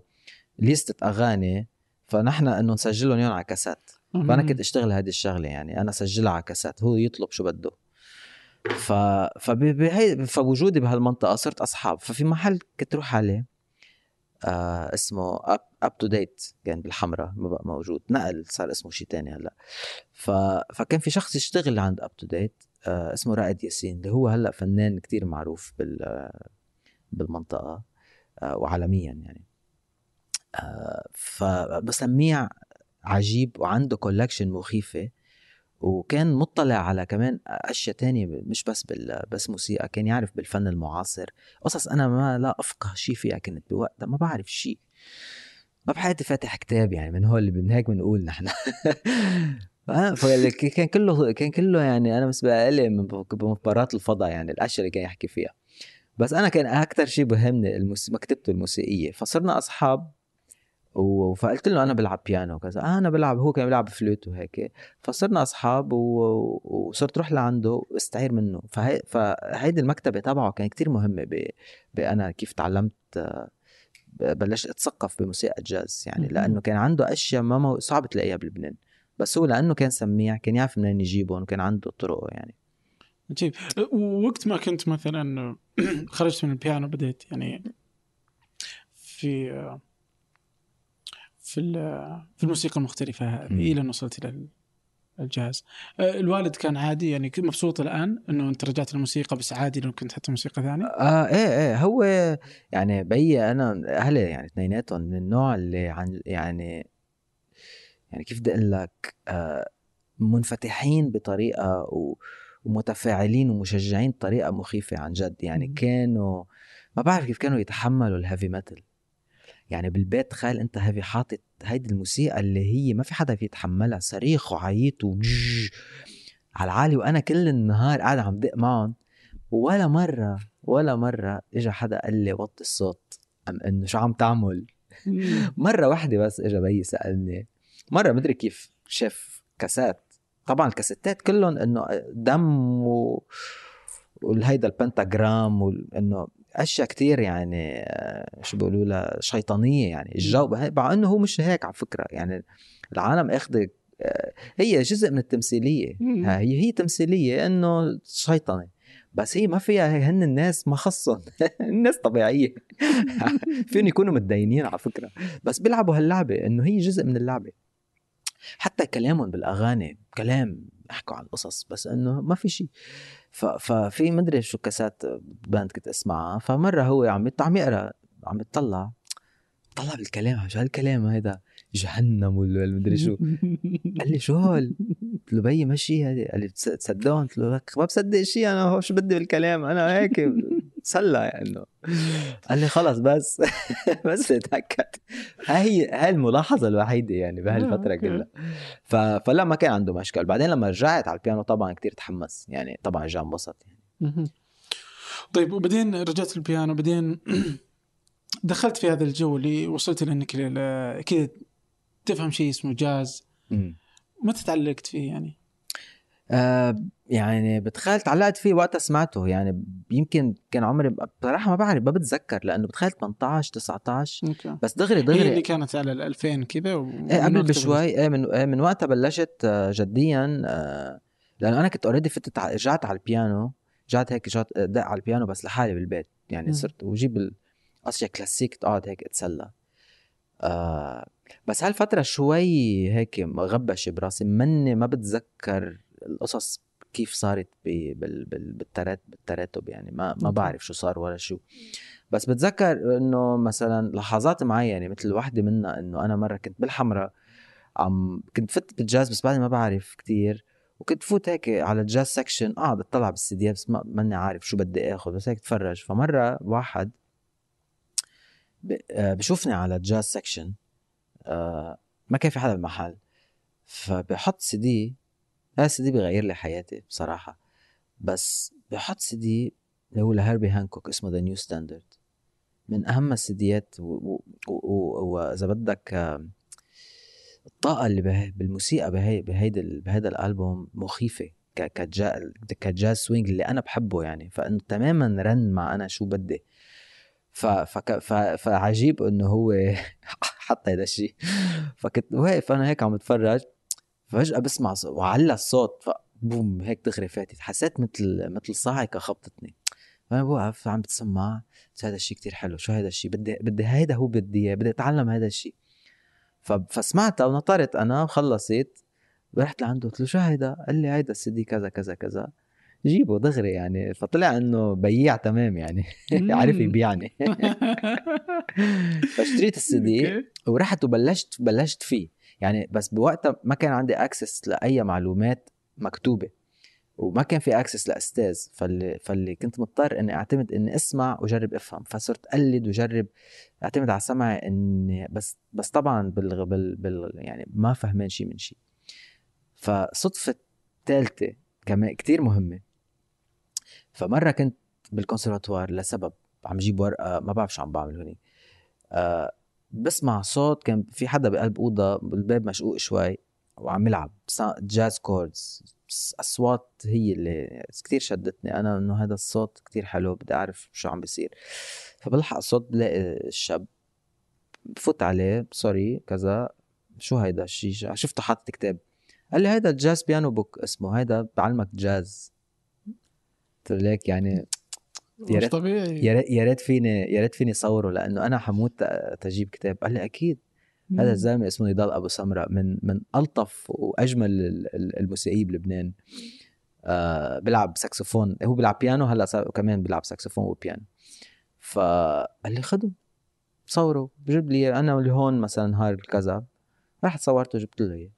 ليستة أغاني فنحن إنه نسجلهم يوم على كاسات. فأنا كنت أشتغل هذه الشغلة يعني أنا سجلها على كاسات هو يطلب شو بده. ف فبهي فوجودي بهالمنطقة صرت أصحاب. ففي محل كنت روح عليه. آه اسمه up up to date كان بالحمراء ما بقى موجود. نقل صار اسمه شيء تاني هلأ. ف... فكان في شخص يشتغل عند Up To Date آه اسمه رائد ياسين اللي هو هلأ فنان كتير معروف بال بالمنطقة آه وعالميا يعني. آه فبسميه عجيب وعنده كولكشن مخيفة. وكان مطلع على كمان أشياء تانية مش بس بال بس موسيقى كان يعرف بالفن المعاصر. قصص أنا ما لا أفقه شيء فيها كنت بوقتها ما بعرف شيء. ما بحياتي فاتح كتاب يعني من هو اللي من هيك بنقول نحن. آه، كان كله كان كله يعني أنا بالنسبة لي من مخبرات الفضاء يعني الأشياء اللي كان يحكي فيها. بس أنا كان أكثر شيء بهمني. مكتبته الموسيقية. فصرنا أصحاب فقلت له أنا بلعب بيانو وكذا. آه أنا بلعب هو كان بيلعب فلوت وهيك. فصرنا أصحاب و... وصرت روح لعنده واستعير منه. فهي... فهيدي المكتبة تبعه كان كتير مهمة ب... بأنا كيف تعلمت بلشت أتثقف بموسيقى الجاز يعني. لأنه كان عنده أشياء ما مو... صعب تلاقيها بلبنان. بس هو لأنه كان سميع كان يعرف منين يجيبهم وكان عنده طرقه يعني. عجيب ووقت ما كنت مثلا خرجت من البيانو بديت يعني في في ال- في الموسيقى المختلفة هذه. إلى أن وصلت إلى ال- الجهاز آه، الوالد كان عادي يعني مبسوط الآن إنه أنت رجعت للموسيقى بس عادي لو كنت حتى موسيقى ثانية. آه إيه إيه هو يعني بيي أنا أهلي يعني اثنيناتهم من النوع اللي عن يعني يعني كيف بدي أقول لك آه منفتحين بطريقة و ومتفاعلين ومشجعين بطريقه مخيفة عن جد. يعني كانوا ما بعرف كيف كانوا يتحملوا ال heavy metal يعني بالبيت تخيل أنت heavy حاطط هيدي الموسيقى اللي هي ما في حدا في يتحملها صريخ وعيط وعجج. على العالي وأنا كل النهار قاعد عم دق معهم. ولا مرة ولا مرة اجى حدا قال لي وطي الصوت. أم إنه شو عم تعمل؟ مرة واحدة بس اجى بيي سألني. مرة مدري كيف شاف كاسات. طبعا الكاسيتات كلهم إنه دم و والهيدا البنتاجرام وانه أشياء كتير يعني آه، شو بيقولوا لها شيطانية يعني. الجو مع إنه هو مش هيك على فكرة يعني العالم اخذ آه، هي جزء من التمثيلية. هي هي تمثيلية إنه شيطنه بس هي ما فيها هن الناس ما خصهم الناس طبيعية. فيهم يكونوا متدينين على فكرة. بس بيلعبوا هاللعبة إنه هي جزء من اللعبة. حتى كلامهم بالأغاني كلام يحكوا عن قصص بس إنه ما في شيء ففي مدري شو كاسات باند كنت أسمعها فمرة هو عم عم يقرأ عم يطلع طلع بالكلام شو هالكلام هيدا؟ جهنم ولا مدري شو. قال لي شو هول؟ قلت له بيي ماشي هذه. قال لي تصدقون قلت له ما بصدق شيء أنا هو شو بدي بالكلام؟ أنا هيك سلى يعني قال لي خلص بس. بس اتاكد هاي هاي الملاحظة الوحيدة يعني بهالفتره آه، كلها. ف... فلا ما كان عنده مشكل بعدين لما رجعت على البيانو طبعا كتير تحمس. يعني طبعا رجع انبسط يعني. طيب وبعدين رجعت البيانو بعدين دخلت في هذا الجو اللي وصلت لانك كذا تفهم شيء اسمه جاز؟ متى تعلقت فيه يعني؟ آه يعني بتخيل تعلقت فيه وقتها سمعته. يعني يمكن كان عمري بصراحة ما بعرف ما بتذكر لأنه بتخيل 18 19 أوكي. بس دغري دغري هي اللي كانت على ال 2000 كذا. إيه قبل بشوي. إيه من إيه من وقتها بلشت آه، جديا آه لأنه أنا كنت already فتت رجعت على البيانو. رجعت هيك رجعت دق على البيانو بس لحالي بالبيت. يعني صرت وجيب أشياء كلاسيك تقعد هيك أتسلى. آه بس هالفتره شوي هيك غبش براسي مني ما بتذكر القصص كيف صارت بالتراتب يعني ما ما بعرف شو صار ولا شو. بس بتذكر إنه مثلا لحظات معينه مثل وحدة منها إنه أنا مرة كنت بالحمراء عم كنت فت بالجاز بس بعدني ما بعرف كتير وكنت فوت هيك على ال jazz section اقعد اطلع بال CDيات بس ما ماني عارف شو بدي آخذ بس هيك اتفرج فمرة واحد آه، بشوفني على ال jazz section آه، ما كان في حدا بالمحل. فبحط سي دي هذا السي دي بغير لي حياتي بصراحة. بس بحط سي دي اللي هو لهاربي هانكوك اسمه The New Standard من أهم ال CDيات وإذا بدك آه، الطاقة اللي بالموسيقى بهي بهيدا بهيدا الألبوم مخيفة. ك jazz swing اللي أنا بحبه يعني. فإنه تماما رن مع أنا شو بدي. فعجيب إنه هو حط هذا الشيء فكنت واقف أنا هيك عم بتفرج فجأة بسمع وعلى الصوت فبوم هيك دغري فاتت. حسيت مثل مثل صاعقة خبطتني. فأنا بوقف عم بتسمع؟ هذا الشيء كتير حلو شو هذا الشيء بدي بدي هيدا هو بدي بدي أتعلم هذا الشيء ف... فسمعتها ونطرت أنا وخلصت رحت لعنده قلت له شو هيدا؟ قال لي هيدا السي دي كذا كذا كذا. جيبه دغري يعني. فطلع إنه بياع تمام يعني. عارف يبيعني. فاشتريت السي دي ورحت وبلشت بلشت فيه. يعني بس بوقتها ما كان عندي access لأي معلومات مكتوبة. وما كان في access لأستاذ. فاللي فاللي كنت مضطر إني أعتمد إني أسمع وجرب أفهم. فصرت أقلد وجرب أعتمد على سمعي إني بس بس طبعا بال, بال, بال يعني ما فهمان شيء من شيء فصدفة ثالثه كمان كتير مهمة. فمرة كنت بالكونسرفاتوار لسبب عم جيب ورقة ما بعرف شو عم بعمل هونيك أه بسمع صوت كان في حدا بقلب أوضة الباب مشقوق شوي وعم يلعب. jazz chords أصوات هي اللي كتير شدتني. أنا إنه هذا الصوت كتير حلو بدي أعرف شو عم بيصير. فبلحق الصوت بلاقي الشاب بفوت عليه sorry كذا شو هيدا؟ الشيء شفته حاطط كتاب. قال لي هيدا ال Jazz Piano Book اسمه هيدا بعلمك جاز قلت لك يعني يا ريت طبيعي. يا ريت فيني يا ريت فيني صوره لأنه أنا حموت تجيب كتاب. قال لي أكيد. هذا الزلمة اسمه نضال أبو سمرة من من ألطف وأجمل ال- ال- الموسيقيين بلبنان. آه بيلعب ساكسفون. هو بيلعب بيانو هلأ صار كمان بيلعب ساكسفون وبيانو. فقال لي خدوا صوروا بجيب لي أنا اللي هون مثلا نهار كذا رحت صورته جبت له إياه.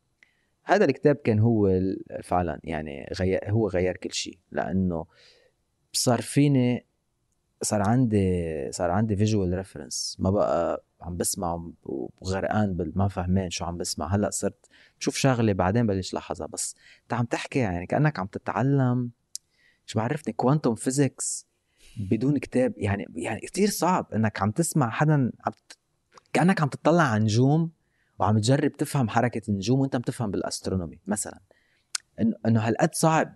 هذا الكتاب كان هو فعلا يعني غير هو غير كل شيء لأنه صار فيني صار عندي صار عندي visual reference ما بقى عم بسمع وغرقان بال- ما فهمان شو عم بسمع. هلأ صرت بشوف شغله بعدين بلش لاحظها بس انت عم تحكي يعني كأنك عم تتعلم. شو بعرفني quantum physics بدون كتاب. يعني يعني كثير صعب إنك عم تسمع حدا عم كأنك عم تطلع على نجوم وعم تجرب تفهم حركة النجوم وأنت عم تفهم بال astronomy مثلا. إنه هالقد صعب.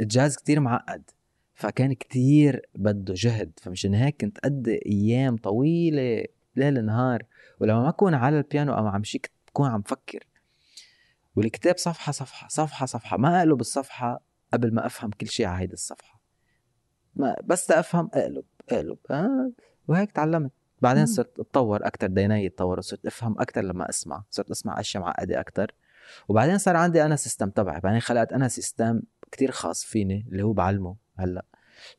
الجاز كتير معقد. فكان كتير بده جهد. فمشان هيك كنت قضي أيام طويلة ليل نهار ولما ما اكون على البيانو أو عم شيك بكون عم فكر. والكتاب صفحة صفحة صفحة صفحة. ما أقلب الصفحة قبل ما أفهم كل شيء على هيدي الصفحة. ما بس أفهم أقلب أقلب. آه وهيك تعلمت. بعدين. صرت أتطور أكثر دينيي تتطور صرت أفهم أكثر لما أسمع. صرت أسمع أشياء معقدة أكثر وبعدين صار عندي أنا system تبعي. بعدين خلقت أنا system كتير خاص فيني اللي هو بعلمه. هلأ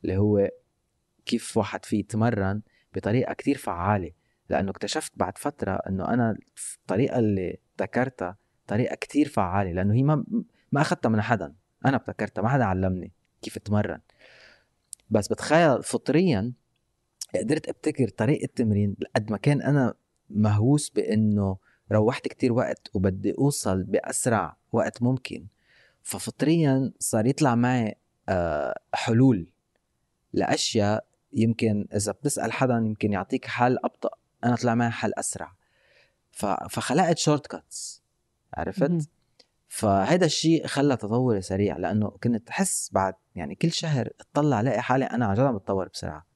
اللي هو كيف واحد فيه يتمرن بطريقة كتير فعالة. لأنه اكتشفت بعد فترة إنه أنا الطريقة اللي ابتكرتها طريقة كتير فعالة لأنه هي ما ما أخذتها من حدا. أنا ابتكرتها ما حدا علمني كيف اتمرن. بس بتخيل فطريا قدرت ابتكر طريقة تمرين قد ما كان أنا مهووس بإنه روحت كتير وقت وبدي أوصل بأسرع وقت ممكن. ففطريا صار يطلع معي حلول لأشياء يمكن إذا بتسأل حدا يمكن يعطيك حل أبطأ أنا طلع معي حل أسرع. فخلقت shortcuts. عرفت؟ فهذا الشيء خلى تطوري سريع لأنه كنت أحس بعد يعني كل شهر اطلع الاقي حالي أنا عن جد عم بتطور بسرعة.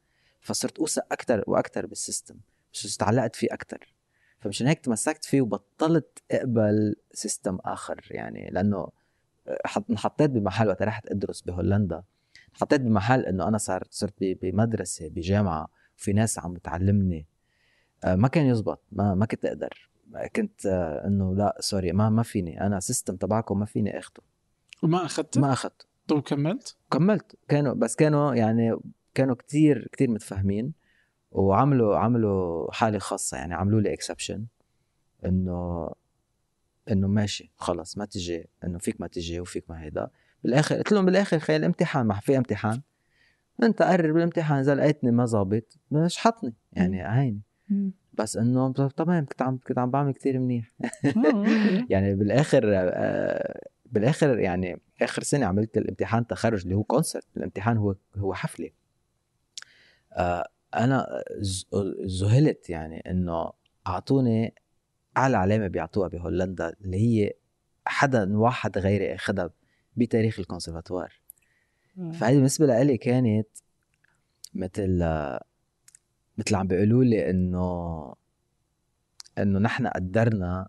فصرت أوثق أكثر وأكثر بال system بس تعلقت فيه أكثر فمشان هيك تمسكت فيه وبطلت أقبل system آخر يعني لأنه انحطيت بمحل وقت رحت ادرس بهولندا. حطيت بمحل إنه أنا صار صرت بمدرسة بجامعة وفي ناس عم بتعلمني. آه، ما كان يزبط ما ما كنت أقدر. كنت آه، إنه لا sorry ما ما فيني. أنا system تبعكم ما فيني أخده. وما اخذته؟ ما اخذته طب كملت؟ كملت. كانوا بس كانوا يعني كانوا كتير كتير متفاهمين وعملوا عملوا حالة خاصة يعني عملوا لي exception إنه إنه ماشي خلص ما تجي إنه فيك ما تجي وفيك ما هيدا. بالآخر قلت لهم بالآخر خيال امتحان ما في امتحان. انت قرر بالامتحان اذا لقيتني ما ظابط مش حطني يعني عيني. بس إنه تمام كنت عم كنت عم بعمل كتير منيح. آه،. يعني بالآخر آه، بالآخر يعني آخر سنة عملت الامتحان تخرج اللي هو كونسرت الامتحان هو هو حفلة. آه، أنا ذهلت يعني إنه أعطوني أعلى علامة بيعطوها بهولندا اللي هي حدا واحد غيري اخذها بتاريخ الكونسرفاتوار. فهذه بالنسبة لإلي كانت مثل مثل عم بيقولوا لي إنه إنه نحن قدرنا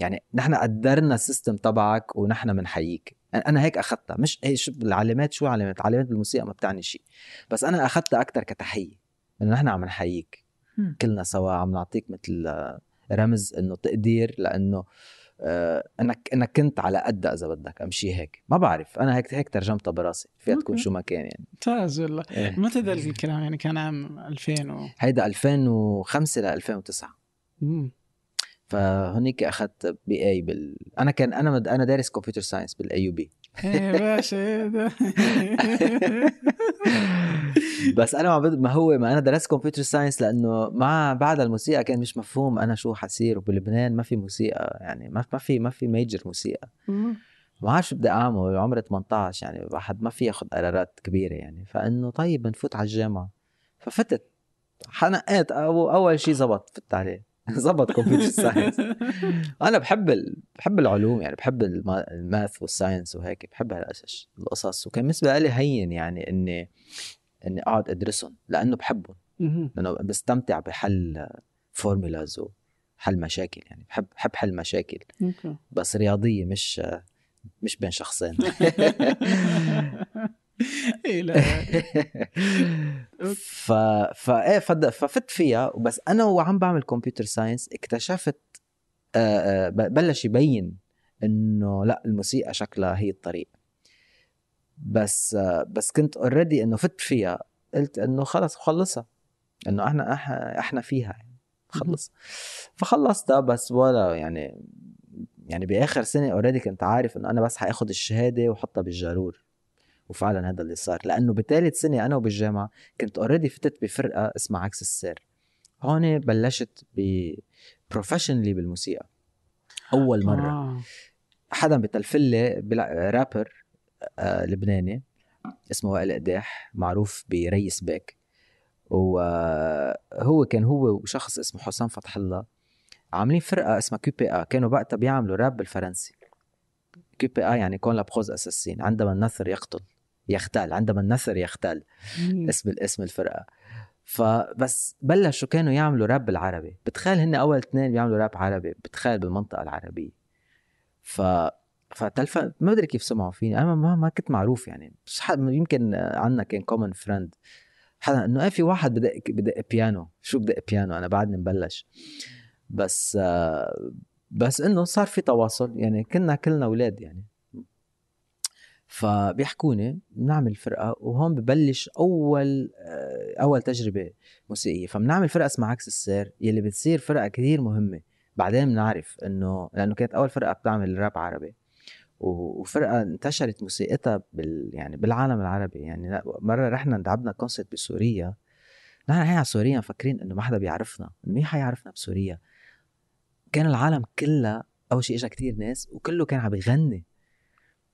يعني نحن قدرنا السيستم تبعك ونحن بنحييك أنا هيك أخذتها مش هي شو العلامات شو علامات؟ العلامات بالموسيقى ما بتعني شيء. بس أنا أخذتها أكثر كتحية إنه نحن عم نحييك. كلنا سوا عم نعطيك مثل رمز إنه تقدير لأنه آه، انك انك كنت على قدها إذا بدك أمشي هيك. ما بعرف أنا هيك هيك ترجمتها براسي. فيها تكون. شو ما كان يعني. ممتاز والله. إيه. متى ذا الكلام؟ يعني كان عام 2000 و... هيدا 2005 ل 2009 مم. فهونيك أخذت BA بال أنا كان أنا مد... أنا دارس computer science بال AUB. باشا بس أنا ما, بد... ما هو ما أنا درست computer science لأنه مع بعد الموسيقى كان مش مفهوم أنا شو حصير. وبلبنان ما في موسيقى يعني ما ما في ما في major موسيقى. ما عارف شو بدي أعمل عمري 18 يعني الواحد ما في ياخذ قرارات كبيرة يعني. فإنه طيب بنفوت على الجامعة. ففتت حنقيت أو أول شيء زبط فت عليه. زبط computer science أنا بحب ال... بحب العلوم يعني بحب الما... ال math وال science وهيك بحب هالقصص القصص. وكان بالنسبة لي هين يعني إني إني أقعد أدرسهم لأنه بحبهم. لأنه بستمتع بحل formulas وحل مشاكل يعني بحب بحب حل مشاكل. بس رياضية مش مش بين شخصين. إيه لا ف فايه فد... ففت فيها بس أنا وعم بعمل computer science اكتشفت آه، آه، بلش يبين إنه لأ الموسيقى شكلها هي الطريق. بس آه، بس كنت already إنه فت فيها قلت إنه خلص خلصها. إنه إحنا إحنا إحنا فيها يعني خلص. فخلصتها بس ولا يعني يعني بآخر سنة already كنت عارف إنه أنا بس حأخد الشهادة واحطها بالجارور. وفعلا هذا اللي صار. لأنه بثالث سنة أنا وبالجامعة كنت already فتت بفرقة اسمها عكس السير هون بلشت ب professionally بالموسيقى. أول مرة. آه. حدا بتلفلي رابر آه لبناني اسمه وائل قداح معروف بريس باك وهو كان هو وشخص اسمه حسام فتح الله. عاملين فرقة اسمها كيو بي آ. كانوا وقتها بيعملوا راب بالفرنسي. كيو بي آ يعني fr: Quand la prose assassine عندما النثر يقتل. يختال عندما النثر يختال. اسم الاسم الفرقة. فبس بلشوا كانوا يعملوا راب بالعربي. بتخيل هن أول اثنين بيعملوا راب عربي بتخيل بالمنطقة العربية. ف فتلف ما بدري كيف سمعوا فيني. أنا ما, ما كنت معروف يعني. بس حد يمكن عنا كان common friend حدا إنه إيه في واحد بدق بدق بيانو شو بدق بيانو أنا بعدني مبلش. بس آه، بس إنه صار في تواصل. يعني كنا كلنا أولاد يعني. فبيحكوني بنعمل فرقة وهون ببلش أول آه، أول تجربة موسيقية. فبنعمل فرقة اسمها عكس السير يلي بتصير فرقة كثير مهمة. بعدين بنعرف إنه لأنه كانت أول فرقة بتعمل راب عربي. وفرقة انتشرت موسيقتها بال يعني بالعالم العربي. يعني مرة رحنا لعبنا concert بسوريا. نحن رايحين على سوريا مفكرين إنه ما حدا بيعرفنا مين حيعرفنا بسوريا؟ كان العالم كلها أول شيء اجى كتير ناس وكله كان عم يغني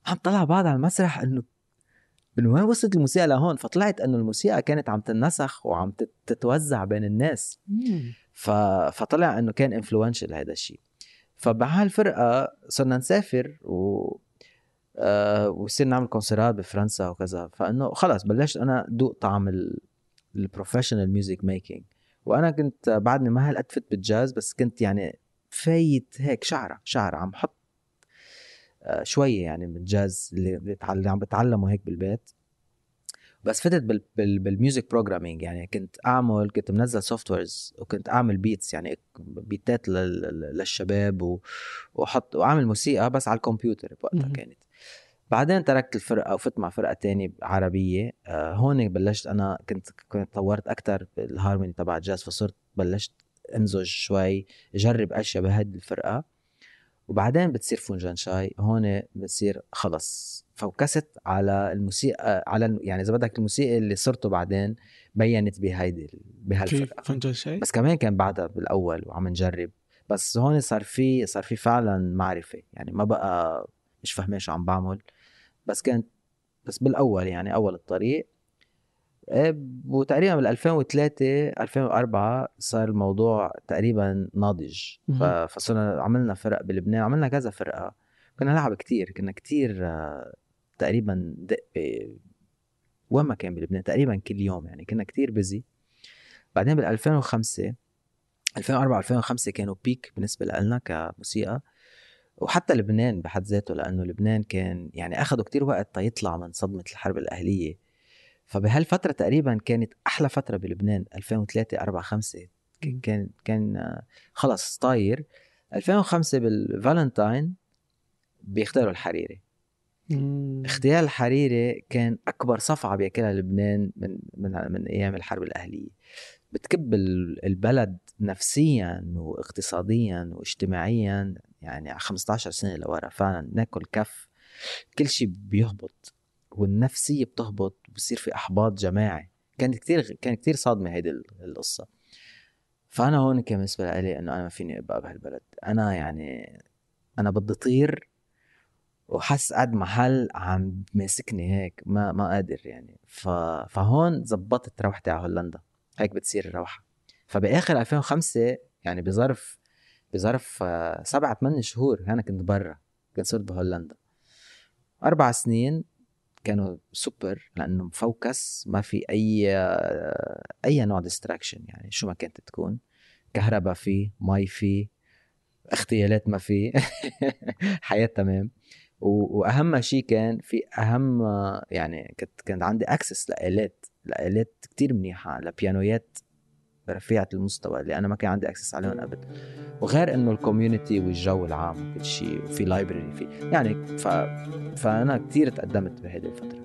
عم طلع بعض على المسرح إنه من وين وصلت الموسيقى لهون؟ فطلعت إنه الموسيقى كانت عم تنسخ وعم تت- تتوزع بين الناس. ف... فطلع إنه كان انفلونشال هذا الشيء فبهالفرقة صرنا نسافر و آه وصير نعمل كونسرات بفرنسا وكذا. فإنه خلص بلشت أنا دوق طعم ال professional music making وأنا كنت بعدني ما هالقد فت بالجاز بس كنت يعني فايت هيك شعرة شعرة. عم آه شوية يعني من الجاز اللي اللي عم بتعلمه هيك بالبيت. بس فتت بال بال بال music programming يعني كنت أعمل كنت منزل softwares وكنت أعمل beats يعني بيتات لل- لل- للشباب واحط وأعمل موسيقى بس على الكمبيوتر بوقتها. كانت. بعدين تركت الفرقة وفت مع فرقة تانية عربية. آه هون بلشت أنا كنت كنت طورت أكثر بالهارموني تبع الجاز فصرت بلشت امزج شوي جرب أشياء بهذه الفرقة. وبعدين بتصير فنجان شاي هون بتصير خلص. focused على الموسيقى على يعني إذا بدك الموسيقى اللي صرته بعدين بيّنت بهيدي بهالفرقه فنجان شاي؟ بس كمان كان بعدها بالأول وعم نجرب. بس هون صار في صار في فعلا معرفة. يعني ما بقى مش فاهمين شو عم بعمل. بس كانت بس بالأول يعني أول الطريق وتقريبا بال 2003 2004 صار الموضوع تقريبا ناضج. فصرنا عملنا فرق بلبنان عملنا كذا فرقة. كنا نلعب كتير كنا كتير آه، تقريبا دق ب- وين ما كان بلبنان تقريبا كل يوم يعني كنا كتير بيزي بعدين بال 2005 2004 2005 كانوا بيك بالنسبة لنا كموسيقى. وحتى لبنان بحد ذاته لأنه لبنان كان يعني اخذوا كتير وقت تيطلع من صدمة الحرب الأهلية. فبهالفترة تقريبا كانت أحلى فترة بلبنان 2003 4 5 كان كان كان خلص طاير. 2005 بالفالنتاين بيختاروا الحريري. اغتيال الحريري كان أكبر صفعة بياكلها لبنان من من من أيام الحرب الأهلية. بتكب ال- البلد نفسيا واقتصاديا واجتماعيا يعني على 15 سنة لورا فعلا ناكل كف. كل شيء بيهبط. والنفسيه بتهبط بصير في إحباط جماعي. كانت كتير كان كتير صادمة هيدي ال- القصة. فأنا هون كان بالنسبة لي إنه أنا ما فيني أبقى بهالبلد. أنا يعني أنا بدي طير وحس قاعد محل عم ماسكني هيك ما ما قادر يعني. ف... فهون زبطت روحتي على هولندا. هيك بتصير الروحة. فبآخر 2005 يعني بظرف بظرف آه، سبعة ثمان شهور أنا كنت برا. كنت صرت بهولندا. أربع سنين كانوا سوبر لأنه م focus ما في أي أي نوع distraction يعني شو ما كانت تكون. كهرباء في مي في اغتيالات ما في. حياة تمام. وأهم شيء كان في أهم يعني كنت كان عندي access لآلات لآلات كتير منيحة لبيانويات رفيعة المستوى اللي أنا ما كان عندي access عليهم قبل وغير إنه ال community والجو العام وكل شيء وفي library في يعني ف... فأنا كتير تقدمت بهذه الفترة.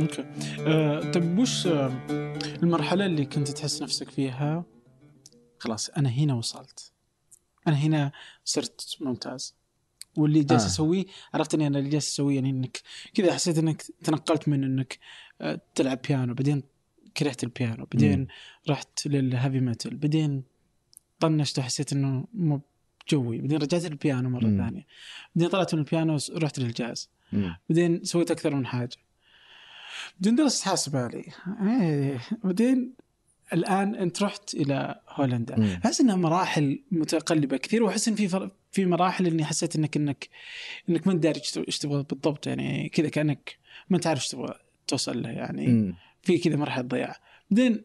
okay. آه، طيب وش آه، المرحلة اللي كنت تحس نفسك فيها؟ خلاص أنا هنا وصلت. أنا هنا صرت ممتاز. واللي جالس آه. اسويه عرفت إني أنا اللي جالس اسويه يعني إنك كذا حسيت إنك تنقلت من إنك آه، تلعب بيانو بعدين كرهت البيانو بعدين. رحت لل heavy metal بعدين طنشت وحسيت إنه مو جوي بعدين رجعت للبيانو مرة. ثانية بعدين طلعت من البيانو رحت للجاز. بعدين سويت أكثر من حاجة بعدين درست حاسب آلي إيه بعدين الآن أنت رحت إلى هولندا. أحس إنها مراحل متقلبة كثير وأحس إن في فر... في مراحل إني حسيت إنك إنك إنك ما داري إيش تبغى- إيش تبغى بالضبط يعني كذا كأنك ما تعرف إيش تبغى توصل له يعني مم. في كذا مرحلة ضياع بعدين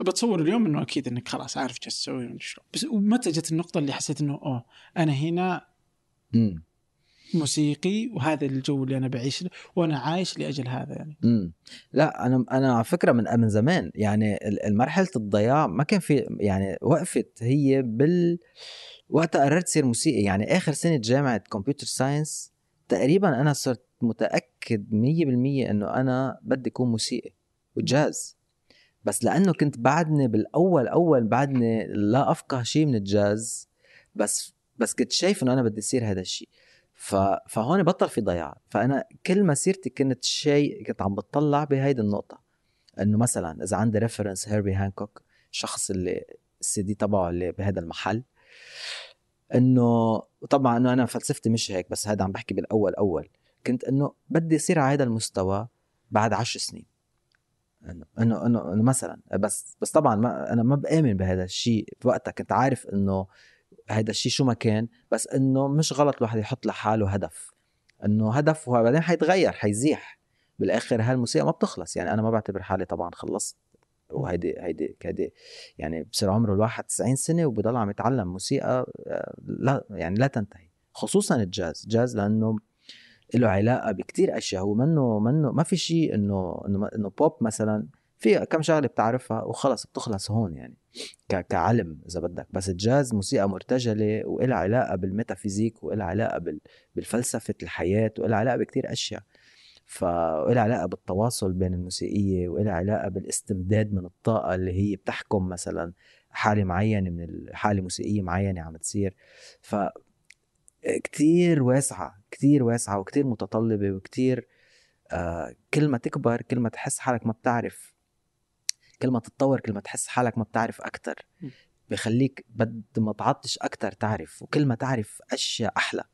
بتصور اليوم إنه أكيد إنك خلاص عارف إيش تسوي ومدري شلون بس ومتى جت النقطة اللي حسيت إنه أوه أنا هنا مم. موسيقي وهذا الجو اللي أنا بعيش له وأنا عايش لأجل هذا يعني امم لا أنا أنا على فكرة من من زمان يعني المرحلة الضياع ما كان في يعني وقفت هي بال وقتها قررت صير موسيقي يعني آخر سنة جامعة computer science تقريبا أنا صرت متأكد 100% إنه أنا بدي أكون موسيقي وجاز. بس لأنه كنت بعدني بالأول أول بعدني لا أفقه شيء من الجاز بس بس كنت شايف إنه أنا بدي أصير هذا الشيء ف... فهون بطل في ضياع. فأنا كل مسيرتي كنت شيء كنت عم بتطلع بهيدي النقطة. إنه مثلا إذا عندي reference هيربي هانكوك الشخص اللي السي دي تبعه اللي بهذا المحل إنه طبعا إنه أنا فلسفتي مش هيك بس هذا عم بحكي بالأول أول. كنت إنه بدي اصير على هذا المستوى بعد عشر سنين. إنه إنه إنه مثلا بس بس طبعا ما أنا ما بآمن بهذا الشيء بوقتها. كنت عارف إنه هذا الشيء شو ما كان بس إنه مش غلط الواحد يحط لحاله هدف. إنه هدف هو بعدين حيتغير حيزيح. بالآخر هالموسيقى ما بتخلص. يعني أنا ما بعتبر حالي طبعا خلصت. وهيدي هيدي هيدي يعني بصير عمره الواحد 90 سنة وبضل عم يتعلم موسيقى آه، لا يعني لا تنتهي. خصوصا الجاز. جاز لأنه له علاقة بكتير أشياء. هو منه منه ما في شيء إنه إنه إنه بوب مثلا. في كم شغلة بتعرفها وخلص بتخلص هون يعني كعلم إذا بدك. بس الجاز موسيقى مرتجلة وإلها علاقة بالميتافيزيك وإلها علاقة بال- بالفلسفة الحياة وإلها علاقة بكتير أشياء. فإلها علاقة بالتواصل بين الموسيقية وإلها علاقة بالاستمداد من الطاقة اللي هي بتحكم مثلا حالة معينة من الحاله موسيقية معينة عم تصير. ف كتير واسعة كتير واسعة وكتير متطلبة وكتير آه كل ما تكبر كل ما تحس حالك ما بتعرف كل ما تتطور كل ما تحس حالك ما بتعرف أكتر. بخليك بد ما تعطش أكتر تعرف وكل ما تعرف أشياء أحلى.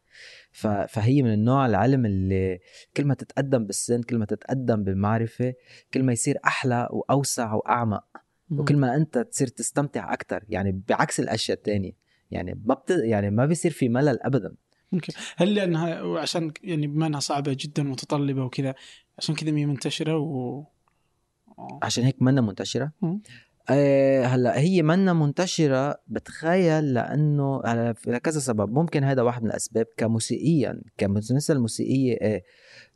فهي من النوع العلم اللي كل ما تتقدم بالسن كل ما تتقدم بالمعرفة كل ما يصير أحلى وأوسع وأعمق. وكل ما أنت تصير تستمتع أكثر يعني بعكس الأشياء التانية. يعني ما بت... يعني ما بيصير في ملل ابدا. أوكي هل لأنها وعشان يعني بما انها صعبة جدا متطلبة وكذا عشان كذا هي منتشرة و. عشان هيك منا منتشرة. مم. آه هلأ هي منا منتشرة بتخيل لأنه لكذا سبب. ممكن هذا واحد من الأسباب كموسيقيا كمثل الموسيقيه إيه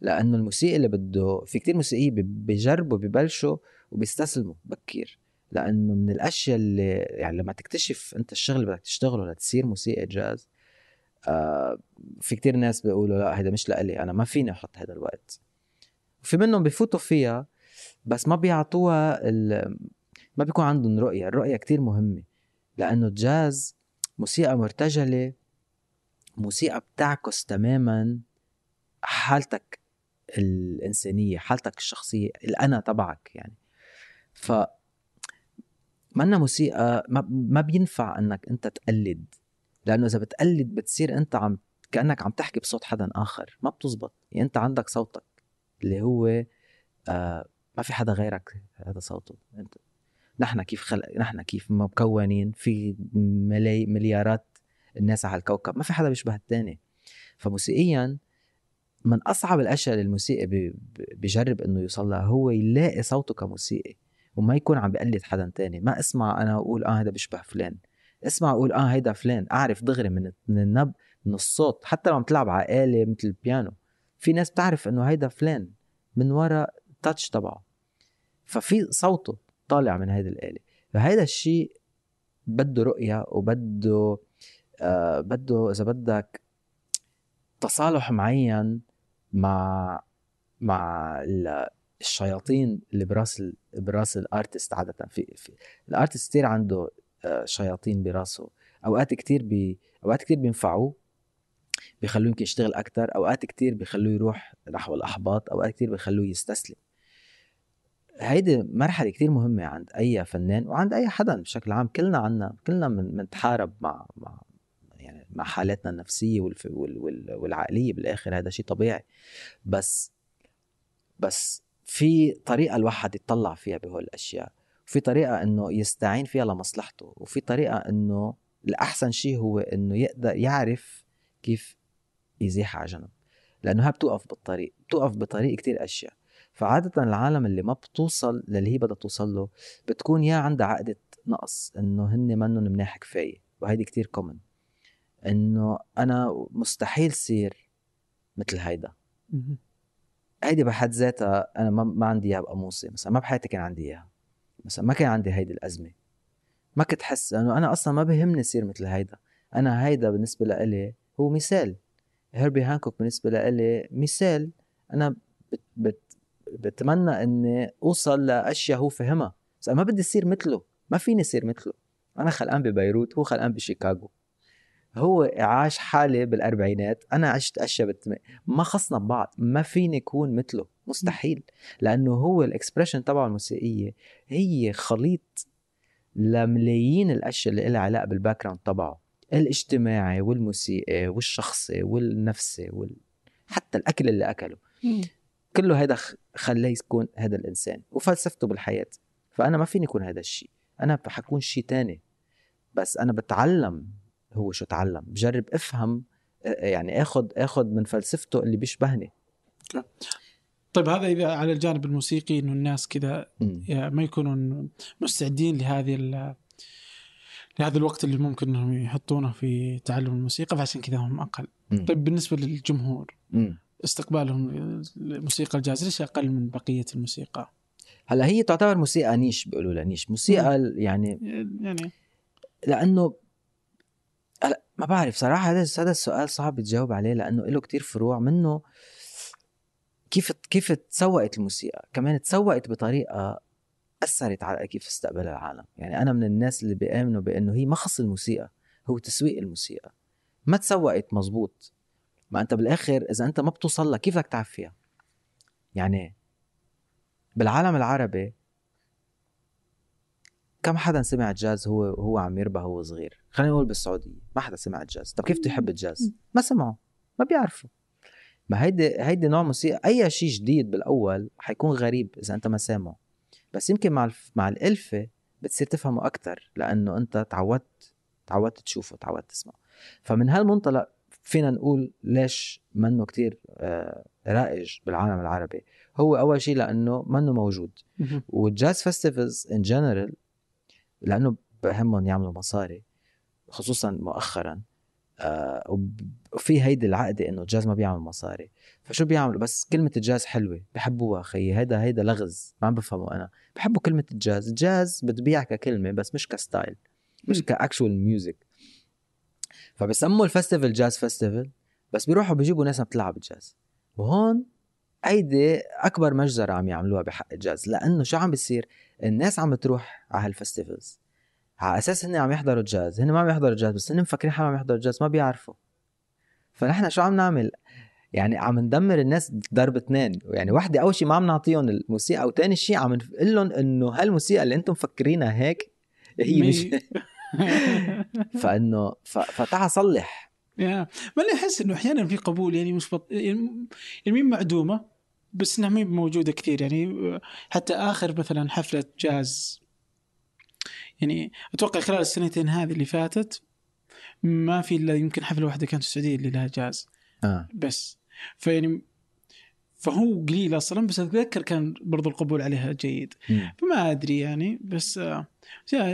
لأنه الموسيقي اللي بده في كتير موسيقيه بيجربوا ببلشوا وبيستسلموا بكير. لأنه من الأشياء اللي يعني لما تكتشف أنت الشغل اللي بدك تشتغله لتصير موسيقى جاز آه في كتير ناس بيقولوا لأ هذا مش لإلي أنا ما فيني أحط هذا الوقت. وفي منهم بفوتوا فيها بس ما بيعطوها ما بيكون عندهم رؤية الرؤية كتير مهمة لأنه الجاز موسيقى مرتجلة موسيقى بتعكس تماما حالتك الإنسانية حالتك الشخصية الأنا تبعك يعني. ف منا موسيقى ما, بينفع إنك أنت تقلد لأنه إذا بتقلد بتصير أنت عم كأنك عم تحكي بصوت حدا آخر ما بتزبط. يعني أنت عندك صوتك اللي هو آه ما في حدا غيرك هذا صوته. أنت نحن كيف خلق نحن كيف مكونين في ملاي مليارات الناس على الكوكب ما في حدا بيشبه الثاني فموسيقيا من أصعب الأشياء اللي الموسيقي بيجرب إنه يوصل لها هو يلاقي صوته كموسيقي وما يكون عم بقلد حدا تاني. ما اسمع أنا أقول آه هذا بيشبه فلان. اسمع أقول آه هيدا فلان. أعرف دغري من من من الصوت. حتى لو عم تلعب على آلة مثل البيانو. في ناس بتعرف إنه هيدا فلان من وراء التاتش تبعه. ففي صوته. طالع من هيدي الآلة. فهيدا الشيء بده رؤية وبده آه بده إذا بدك تصالح معين مع مع الشياطين اللي براس براس الأرتست عادة. في, في الأرتست كثير عنده آه، شياطين براسه. أوقات كثير بي أوقات كثير بينفعوه بيخلوه يمكن يشتغل أكثر أوقات كثير بيخلوه يروح نحو الأحباط. أوقات كثير بيخلوه يستسلم. هيدي مرحلة كثير مهمة عند أي فنان وعند أي حدا بشكل عام. كلنا عنا كلنا بنتحارب مع مع يعني مع حالاتنا النفسية والف... وال... وال... والعقلية بالآخر. هذا شيء طبيعي. بس بس في طريقة الواحد يطلع فيها بهول الأشياء. وفي طريقة إنه يستعين فيها لمصلحته. وفي طريقة إنه الأحسن شيء هو إنه يقدر يعرف كيف يزيح على جنب. لأنه هي بتوقف بالطريق بتوقف بطريق كتير أشياء. فعادة العالم اللي ما بتوصل للي هي بدها توصل له بتكون يا عندها عقدة نقص إنه هن منهم مناح كفاية وهيدي كتير كومن إنه أنا مستحيل صير مثل هيدا. هيدي بحد ذاتها أنا ما, ما عندي إياها بقاموسي مثلا ما بحياتي كان عندي إياها. مثلا ما كان عندي هيدي الأزمة. ما كنت حس إنه أنا أصلا ما بهمني صير مثل هيدا. أنا هيدا بالنسبة لإلي هو مثال. هيربي هانكوك بالنسبة لإلي مثال. أنا بت بت بتمنى اني أوصل لأشياء هو فهمها. بس ما بدي اصير مثله. ما فيني اصير مثله. أنا خلقان ببيروت هو خلقان بشيكاغو. هو عاش حالة بالأربعينات. أنا عشت أشياء بالتم... ما خصنا ببعض. ما فيني أكون مثله. مستحيل. لأنه هو ال expression تبعه الموسيقية هي خليط لملايين الأشياء اللي لها علاقة بال background تبعه. الاجتماعي والموسيقي والشخصي والنفسي وال... حتى الأكل اللي أكله. كله هذا خلاه يكون هذا الإنسان وفلسفته بالحياة. فأنا ما فيني أكون هذا الشيء أنا حكون شيء تاني. بس أنا بتعلم هو شو تعلم. بجرب أفهم يعني اخذ اخذ من فلسفته اللي بيشبهني. طيب هذا إذا على الجانب الموسيقي إنه الناس كذا ما يكونون مستعدين لهذه لهذا الوقت اللي ممكن إنهم يحطونه في تعلم الموسيقى فعشان كذا هم أقل. م. طيب بالنسبة للجمهور م. استقبالهم لموسيقى الجاز ليش أقل من بقية الموسيقى؟ هلا هي تعتبر موسيقى نيش بيقولوا لها نيش، موسيقى. يعني يعني لأنه هلا ما بعرف صراحة هذا هذا السؤال صعب تجاوب عليه لأنه له كتير فروع منه كيف كيف تسوقت الموسيقى. كمان تسوقت بطريقة أثرت على كيف استقبلها العالم. يعني أنا من الناس اللي بيامنوا بأنه هي ما خص الموسيقى هو تسويق الموسيقى. ما تسوقت مزبوط. ما انت بالاخر اذا انت ما بتوصل لها كيف بدك تعرف فيها؟ يعني بالعالم العربي كم حدا سمع جاز هو هو عم يربى هو صغير؟ خلينا نقول بالسعودية ما حدا سمع الجاز طب كيف تحب الجاز؟ ما سمعوا ما بيعرفوا. ما هيدي هيدي نوع موسيقى أي شيء جديد بالأول حيكون غريب إذا أنت ما سامعه. بس يمكن مع الف... مع الألفة بتصير تفهمه أكثر لأنه أنت تعودت تعودت تشوفه تعودت تسمعه. فمن هالمنطلق فينا نقول ليش منه كتير آه رائج بالعالم العربي. هو أول شيء لأنه منه موجود. وال jazz festivals in general لأنه بهمهم يعملوا مصاري خصوصا مؤخرا آه وفي هيدي العقدة إنه الجاز ما بيعمل مصاري. فشو بيعملوا؟ بس كلمة الجاز حلوة. بحبوها خيي هيدا هيدا لغز. ما عم بفهمه أنا. بحبوا كلمة الجاز. الجاز بتبيع ككلمه بس مش ك style مش ك actual music فبسموا ال festival jazz festival بس بيروحوا بيجيبوا ناس عم تلعب الجاز. وهون هيدي أكبر مجزرة عم يعملوها بحق الجاز لأنه شو عم بيصير؟ الناس عم بتروح على هال festivals على أساس هن عم يحضروا الجاز هن ما عم يحضروا الجاز بس هن مفكرين حالهم عم يحضروا الجاز ما بيعرفوا. فنحن شو عم نعمل؟ يعني عم ندمر الناس ضرب اثنين. يعني وحدة أول شيء ما عم نعطيهم الموسيقى وثاني شيء عم نقول لهم إنه هالموسيقى اللي أنتم مفكرينها هيك هي مش فانه فتعا صلح. يا. ماني أحس إنه أحيانا في قبول يعني مش بط... يعني مين معدومة بس إنها مين موجودة كثير يعني حتى آخر مثلا حفلة جاز يعني أتوقع خلال السنتين هذه اللي فاتت ما في إلا يمكن حفلة واحدة كانت في السعودية اللي لها جاز. آه. بس فيعني فهو قليل أصلا بس أتذكر كان برضو القبول عليها جيد مم. فما أدري يعني بس آه،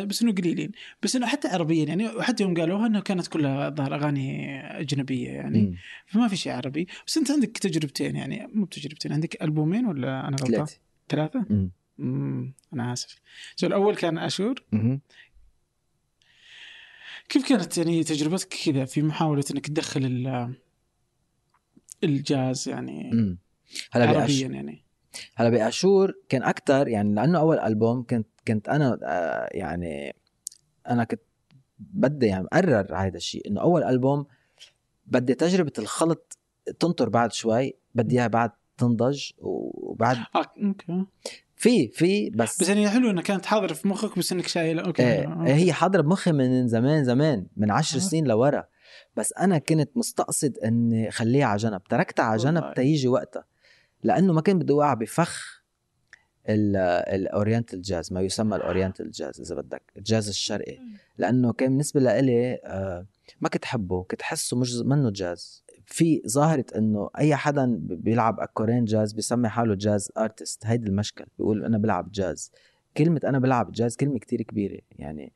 بس إنه قليلين بس إنه حتى عربيا يعني حتى يوم قالوها انه كانت كلها ظهر أغاني أجنبية يعني مم. فما في شيء عربي بس أنت عندك تجربتين يعني مو بتجربتين عندك ألبومين ولا أنا غلطان؟ ثلاثة ثلاثة؟ مم. امم أنا آسف. so الأول كان أشور مهم. كيف كانت يعني تجربتك كذا في محاولة إنك تدخل ال- الجاز يعني مم. هلا. عربيا يعني هلا باشور كان أكثر يعني لأنه أول ألبوم كنت كنت أنا آه، يعني أنا كنت بدي يعني مقرر هذا الشيء إنه أول ألبوم بدي تجربة الخلط تنطر بعد شوي بدي إياها بعد تنضج وبعد آه أوكي في في بس, بس يعني حلو انها كانت حاضره في مخك بس إنك شايله أوكي إيه أوكي. هي حاضرة بمخي من زمان زمان من عشر آه. سنين لورا بس أنا كنت مستقصد إني خليها على جنب تركتها على جنب. تيجي وقتها لأنه ما كان بدي اوقع بفخ ال- oriental jazz ما يسمى ال oriental jazz إذا بدك الجاز الشرقي. لأنه كان بالنسبة لإلي آه، ما كنت احبه كنت احسه مش منه جاز. في ظاهرة إنه أي حدا بيلعب أكورديون جاز بيسمي حاله jazz artist هيدي المشكل بيقول أنا بلعب جاز. كلمة أنا بلعب جاز كلمة كتير كبيرة. يعني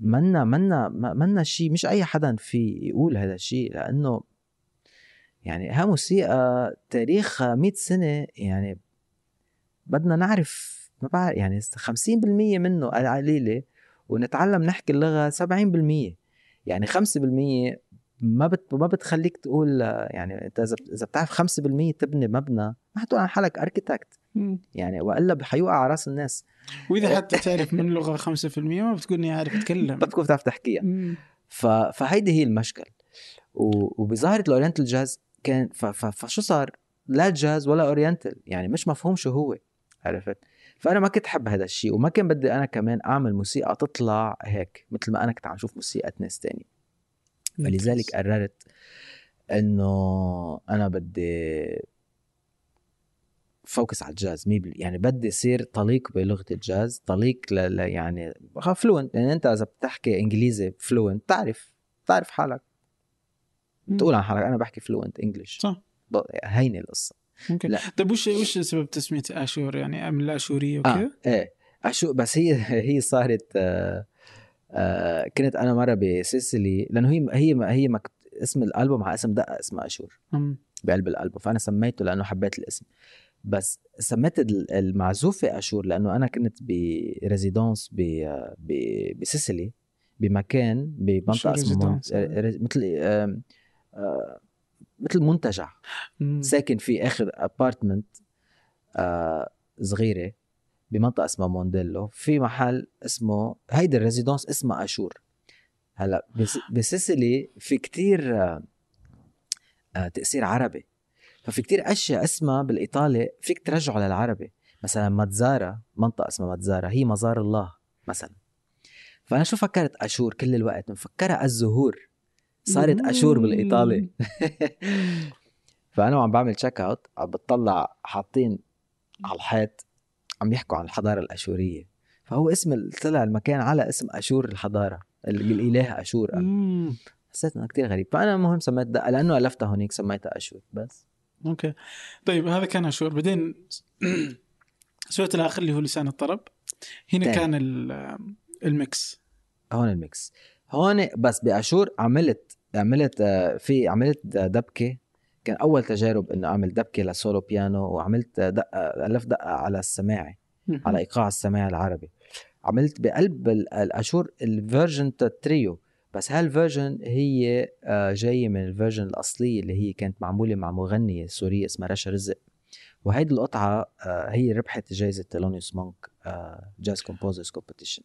منا منا منا شيء مش أي حدا في يقول هذا الشيء لأنه يعني ها موسيقى تاريخها 100 سنة يعني بدنا نعرف ما بعرف يعني 50% منه قليلة ونتعلم نحكي اللغة 70% يعني 5% ما بت ما بتخليك تقول يعني انت اذا إذا بتعرف 5% تبني مبنى ما حتقول عن حالك اركيتكت. يعني وإلا حيوقع على رأس الناس. وإذا حتى تعرف من لغة 5% ما بتقول إني عارف أتكلم. ما بتكون بتعرف تحكيها. ف... فهيدي هي المشكل. و... وبظاهرة ال oriental jazz كان. فشو صار؟ لا جاز ولا oriental يعني مش مفهوم شو هو عرفت؟ فأنا ما كنت احب هذا الشيء وما كان بدي أنا كمان أعمل موسيقى تطلع هيك مثل ما أنا كنت عم أشوف موسيقى ناس تاني فلذلك قررت إنه أنا بدي focus على الجاز مي بال- يعني بدي يصير طليق بلغة الجاز طليق ل... ل... يعني fluent يعني أنت إذا بتحكي إنجليزي fluent تعرف تعرف حالك. مم. تقول عن حالك أنا بحكي fluent English صح. هيني القصة. أوكي لا. طيب وش وش سبب تسمية اشور يعني من الاشوريه وكذا؟ آه إيه. أشو بس هي هي صارت آه آه كنت أنا مرة بسيسيلي لأنه هي هي هي مكت... اسم الألبوم على اسم دقة اسمها اشور مم. بقلب الألبوم. فأنا سميته لأنه حبيت الاسم. بس سميت ال- المعزوفة اشور لأنه أنا كنت ب residence ب- ب- بسيسيلي بمكان بمنطقة اسمها مثل آه، مثل منتجع. ساكن فيه آخر apartment آه صغيرة بمنطقة اسمها مونديلو في محل اسمه هيدي ال residence اسمها أشور. هلا بس- بسيسيلي في كتير آه آه تأثير عربي. ففي كتير أشياء اسمها بالإيطالي فيك ترجعه للعربي. مثلا ماتزارا منطقة اسمها ماتزارا هي مزار الله مثلا. فأنا شو فكرت أشور كل الوقت؟ مفكرها الزهور. صارت اشور بالإيطالي. فأنا وعم بعمل check out عم بتطلع حاطين على الحيط عم يحكوا عن الحضارة الأشورية. فهو اسم طلع المكان على اسم أشور الحضارة ال- الإله أشور. حسيت إنه كثير غريب. فأنا المهم سميت دقه لأنه ألفتها هونيك سميتها أشور بس. أوكي. طيب هذا كان أشور. بعدين سويت الآخر اللي هو لسان الطرب. هنا تاني. كان ال- ال mix. هون الميكس. هون بس باشور عملت عملت آه، في عملت دبكة. كان أول تجارب إنه أعمل دبكة ل solo piano وعملت دقه ألف دقة على السماعي على إيقاع السماع العربي. عملت بقلب ال- الأشور ال version trio. بس هال version هي آه، جاية من ال version الأصلية اللي هي كانت معمولة مع مغنية سورية اسمها رشا رزق. وهيدي القطعة آه، هي ربحت جائزه ثيلونيوس مونك jazz composers competition.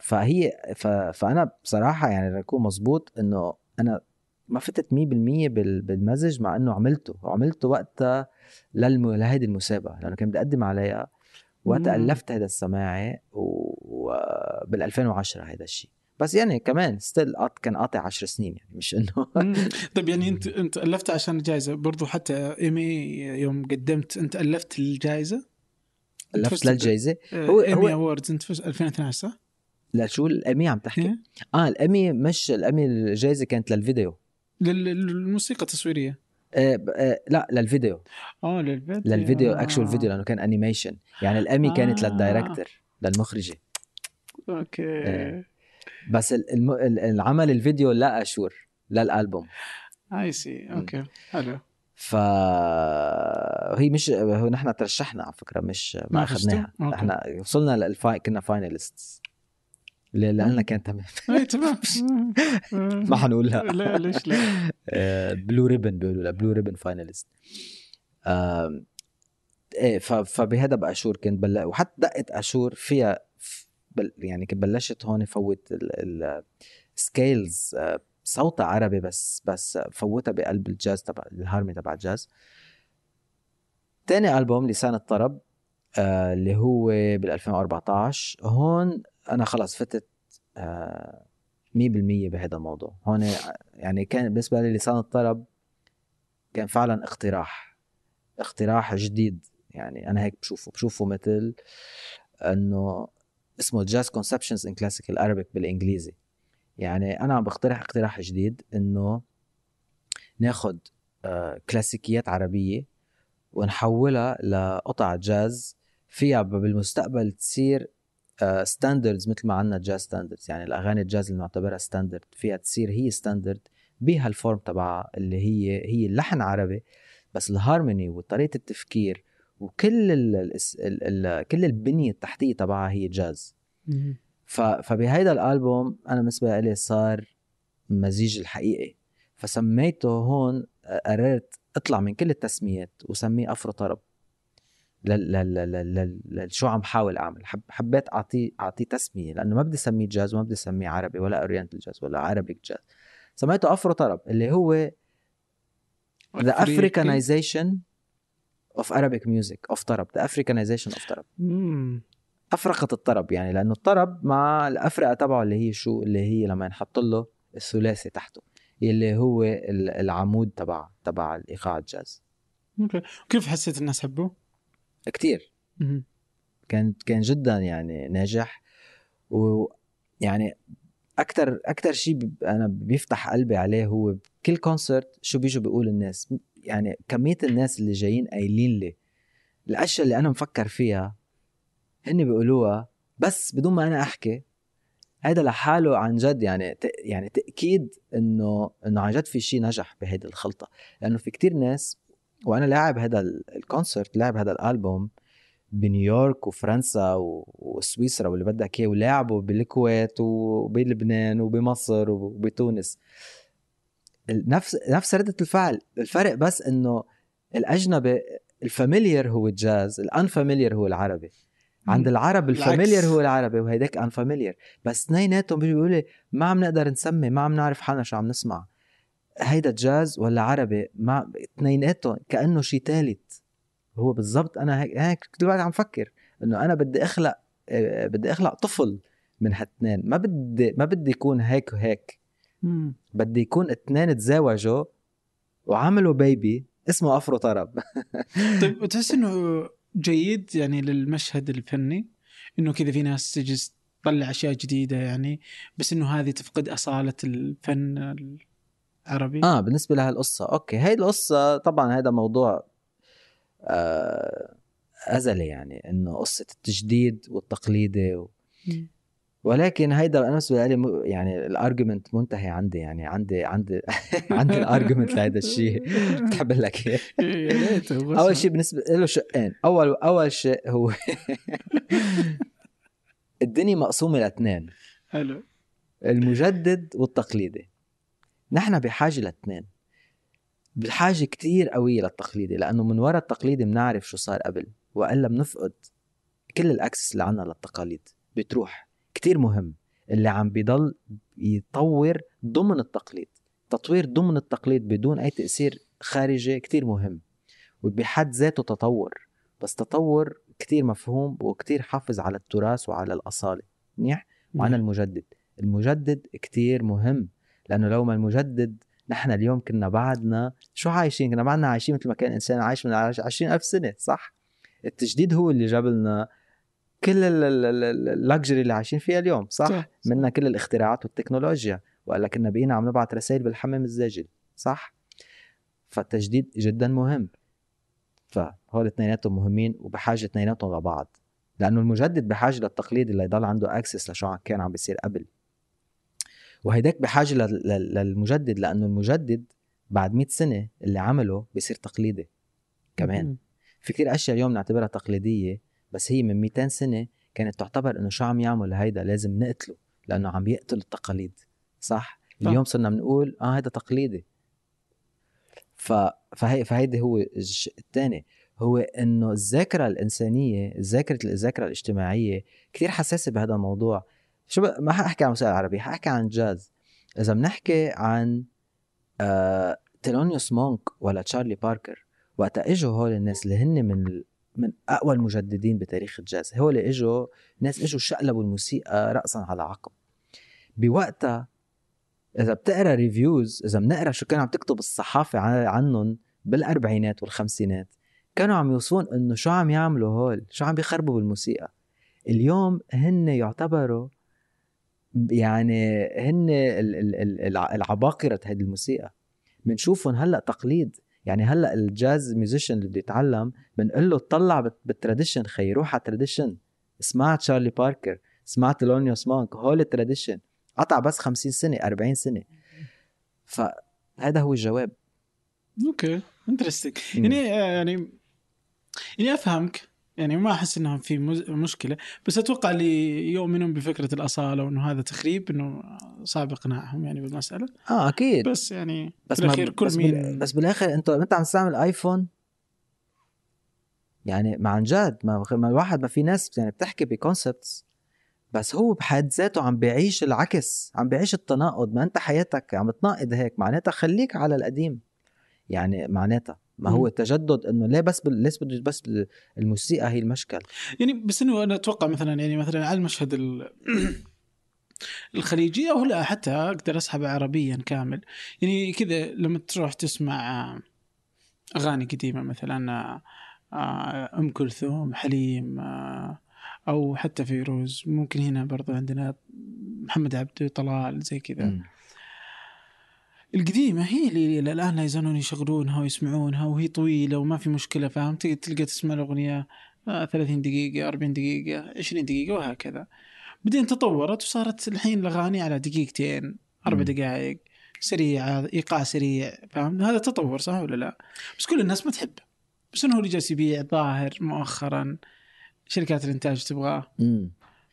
فهي ف... فأنا بصراحة يعني ركون مزبوط إنه أنا ما فتت 100% بال... بالمزج مع إنه عملته وعملته وقتها للم... لهيدي المسابقة لأنه كان بدي اقدم عليها وقتها. ألفت هذا السماعي وبال 2010 هذا الشيء بس يعني كمان still كان قاطع 10 سنين يعني مش إنه. طيب يعني انت أنت ألفت عشان الجائزة برضو حتى ايمي يوم قدمت أنت ألفت الجائزه لفت فزت للجائزة هو هو- ايمي Awards أنت فزت 2012 صح؟ لشو الأمي عم تحكي؟ إيه؟ آه الأمي مش الأمي الجائزه كانت للفيديو لل- للموسيقى التصويرية آه آه لا للفيديو آه للفيديو للفيديو آه. actual video لأنه كان animation يعني الأمي كانت آه. لل director للمخرجة أوكي إيه. بس ال- الم... ال- العمل الفيديو لا أشور للالبوم I see أوكي حلو ف هي مش هو نحن ترشحنا على فكرة مش ما؟ أخذناها. إحنا وصلنا للفاي كنا finalist لأننا كانت تمام. اي تمام. ما حنقول لا لا ليش لا؟ blue ribbon بيقولوا لها blue ribbon finalist إيه فبهذا باشور كنت بل... وحتى دقه أشور فيها بل... يعني كنت بلشت هون فوت ال scales صوتها عربي بس بس فوتها بقلب الجاز تبع الهارمي تبع الجاز. تاني ألبوم لسان الطرب آه اللي هو بال 2014 هون أنا خلص فتت آه 100% بهذا الموضوع. هون يعني كان بالنسبة لي لسان الطرب كان فعلا اقتراح اقتراح جديد. يعني أنا هيك بشوفه بشوفه مثل إنه اسمه jazz conceptions in classical Arabic بالإنجليزي. يعني أنا عم بقترح اقتراح جديد إنه ناخد آه، كلاسيكيات عربية ونحولها لقطع جاز فيها بالمستقبل تصير standards مثل ما عندنا jazz standards يعني الأغاني الجاز اللي نعتبرها standard فيها تصير هي standard بهال form تبعها اللي هي هي اللحن عربي بس الهارموني وطريقة التفكير وكل ال ال ال ال كل البنية التحتية تبعها هي جاز فبهيدا الألبوم أنا بالنسبة لي صار مزيج الحقيقي. فسميته هون قررت أطلع من كل التسميات وسميه Afro طرب. لل لل لل لل لل شو عم حاول أعمل؟ حب حبيت اعطيه اعطيه تسمية لأنه ما بدي أسميه جاز وما بدي أسميه عربي ولا oriental jazz ولا Arabic jazz. سميته Afro طرب اللي هو the Africanization of Arabic music of طرب the Africanization of طرب. مم. أفرقة الطرب يعني لأنه الطرب مع الأفرقة تبعه اللي هي شو؟ اللي هي لما ينحط له الثلاثي تحته اللي هو ال- العمود تبع تبع الإيقاع الجاز. أوكي. كيف حسيت الناس حبوه؟ كتير. مم. كان كان جدا يعني ناجح. ويعني أكثر أكثر شيء أنا بيفتح قلبي عليه هو بكل كونسرت شو بيجوا بيقول الناس. يعني كمية الناس اللي جايين قايلين لي الأشياء اللي أنا مفكر فيها هن بيقولوها بس بدون ما أنا أحكي. هذا لحاله عن جد يعني يعني تأكيد إنه إنه عن جد في شيء نجح بهيدي الخلطة. لأنه في كتير ناس وأنا لاعب هذا ال- الكونسرت لاعب هذا الألبوم بنيويورك وفرنسا وسويسرا واللي بدك اياه ولاعبوا بالكويت وبلبنان وبمصر وبتونس. نفس نفس ردة الفعل. الفرق بس إنه الأجنبي ال familiar هو الجاز ال unfamiliar هو العربي. عند العرب. ال familiar هو العربي وهيداك unfamiliar. بس اثنيناتهم بيجوا بيقولوا لي ما عم نقدر نسمي ما عم نعرف حالنا شو عم نسمع. هيدا جاز ولا عربي ما اثنيناتهم كأنه شيء ثالث هو بالضبط أنا هيك هيك دلوقتي عم فكر إنه أنا بدي أخلق آه، بدي أخلق طفل من هالتنين ما بدي ما بدي يكون هيك وهيك. مم. بدي يكون اثنين تزاوجوا وعملوا baby اسمه Afro طرب. طيب وتحس إنه جيد يعني للمشهد الفني؟ إنه كذا في ناس تجلس تطلع أشياء جديدة يعني بس إنه هذه تفقد أصالة الفن العربي آه بالنسبة لهالقصه أوكي هاي القصة طبعا هذا موضوع آه أزلي يعني إنه قصة التجديد والتقليدي و... ولكن هيدا أنا بالنسبة لي يعني ال argument منتهي عندي يعني عندي عندي عندي ال argument لهذا الشيء. بتحب أقول لك اياه هو أول. شيء بالنسبة له شقين. أول أول شيء هو الدنيا مقسومة لأثنين. حلو. المجدد والتقليدي. نحن بحاجة لاثنين بحاجة كتير قوية للتقليدي لأنه من وراء التقليدي بنعرف شو صار قبل وإلا بنفقد كل الأكسس اللي عنا للتقاليد. بتروح. كتير مهم. اللي عم بيضل يطور ضمن التقليد. تطوير ضمن التقليد بدون أي تأثير خارجي كتير مهم. وبحد ذاته تطور. بس تطور كتير مفهوم وكتير حافظ على التراث وعلى الأصالة. منيح؟ وعن المجدد. المجدد كتير مهم. لأنه لو ما المجدد نحن اليوم كنا بعدنا شو عايشين؟ كنا بعدنا عايشين مثل ما كان إنسان عايش من 20 ألف سنة صح؟ التجديد هو اللي جاب لنا كل ال luxury اللي عايشين فيها اليوم صح, صح،. من كل الاختراعات والتكنولوجيا والا كنا بقينا عم نبعت رسائل بالحمام الزاجل صح؟ فالتجديد جدا مهم. فهول اثنيناتهم مهمين وبحاجة اثنيناتهم لبعض لأنه المجدد بحاجة للتقليد اللي يضل عنده access لشو كان عم بيصير قبل. وهيداك بحاجة للمجدد لأنه المجدد بعد 100 سنة اللي عمله بيصير تقليدي كمان. في كتير أشياء اليوم نعتبرها تقليدية بس هي من 200 سنة كانت تعتبر إنه شو عم يعمل هيدا لازم نقتله لأنه عم يقتل التقاليد صح؟ اليوم صرنا بنقول آه هذا تقليدي. ف... فهي فهيدي هو الشيء الثاني هو إنه الذاكرة الإنسانية ذاكرة الذاكرة الاجتماعية كثير حساسة بهذا الموضوع. شو. ما حأحكي عن موسيقى عربي حأحكي عن جاز. إذا بنحكي عن آه... تيلونيوس مونك ولا تشارلي باركر وقتا إجوا هول الناس اللي هن من من أقوى المجددين بتاريخ الجاز. هول إجوا ناس إجوا شقلبوا الموسيقى راسا على عقب. بوقتها إذا بتقرأ reviews إذا بنقرأ شو كانوا عم تكتب الصحافة عنهم بالأربعينات والخمسينات كانوا عم يوصفون إنه شو عم يعملوا هول شو عم بيخربوا بالموسيقى. اليوم هن يعتبروا يعني هن العباقرة هذه الموسيقى. بنشوفهم هلأ تقليد. يعني هلأ ال jazz musician اللي بده يتعلم بنقول له طلع بال tradition خي روح على ال tradition اسمع تشارلي باركر اسمع تيلونيوس مونك هول ال tradition. قطع بس 50 سنة 40 سنة. فهذا هو الجواب. okay interesting يعني يعني يعني أفهمك. يعني ما أحس انها في مشكلة بس أتوقع اللي يؤمنون بفكرة الأصالة وإنه هذا تخريب إنه صعب اقناعهم يعني بالمسألة. آه أكيد. بس يعني بس بالاخير كل بس مين. بس بالآخر أنت أنت عم تستعمل آيفون؟ يعني ما عن جد ما, ما الواحد ما في ناس يعني بتحكي ب concepts بس هو بحد ذاته عم بيعيش العكس عم بيعيش التناقض ما أنت حياتك عم تناقض هيك معناتها خليك على القديم. يعني معناتها. ما هو التجدد إنه ليه بس بال... ليش بده بس الموسيقى هي المشكل؟ يعني بس إنه أنا أتوقع مثلا يعني مثلا على المشهد ال... الخليجي أو لا حتى أقدر أسحبه عربيا كامل. يعني كذا لما تروح تسمع أغاني قديمة مثلا آه، أم كلثوم حليم آه، أو حتى فيروز. ممكن هنا برضو عندنا محمد عبده طلال زي كذا. القديمة هي اللي الآن لا يزالون يشغلونها ويسمعونها وهي طويلة وما في مشكلة فاهم تلقى تسمع الأغنية 30 دقيقة 40 دقيقة 20 دقيقة وهكذا. بعدين تطورت وصارت الحين الأغاني على دقيقتين أربع دقائق سريعة إيقاع سريع فاهم هذا تطور صح ولا لا؟ بس كل الناس ما تحبه بس إنه هو اللي جالس يبيع ظاهر مؤخرا شركات الإنتاج تبغاه.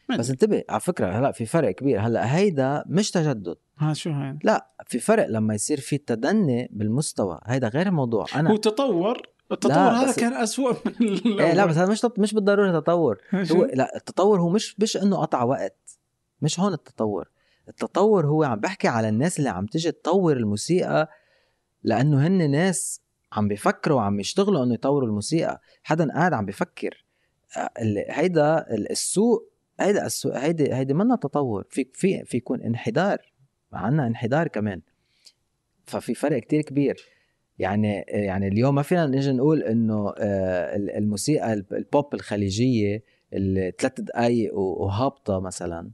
بس انتبه على فكرة هلأ في فرق كبير. هلأ هيدا مش تجدد. ها شو هين؟ لا في فرق لما يصير في تدني بالمستوى. هيدا غير الموضوع. أنا هو تطور؟ التطور هذا كان أسوأ من الأول. إيه لا بس هذا مش مش بالضرورة تطور. هو لا التطور هو مش مش إنه قطع وقت. مش هون التطور. التطور هو عم بحكي على الناس اللي عم تيجي تطور الموسيقى لأنه هن ناس عم بيفكروا وعم يشتغلوا إنه يطوروا الموسيقى. حدا قاعد عم بيفكر آه، هيدا السوق هيدا هيدي هيدي منا تطور. في في في يكون انحدار عندنا انحدار كمان. ففي فرق كتير كبير. يعني يعني اليوم ما فينا نجي نقول إنه آه، الموسيقى البوب الخليجية الثلاث دقائق وهابطة مثلا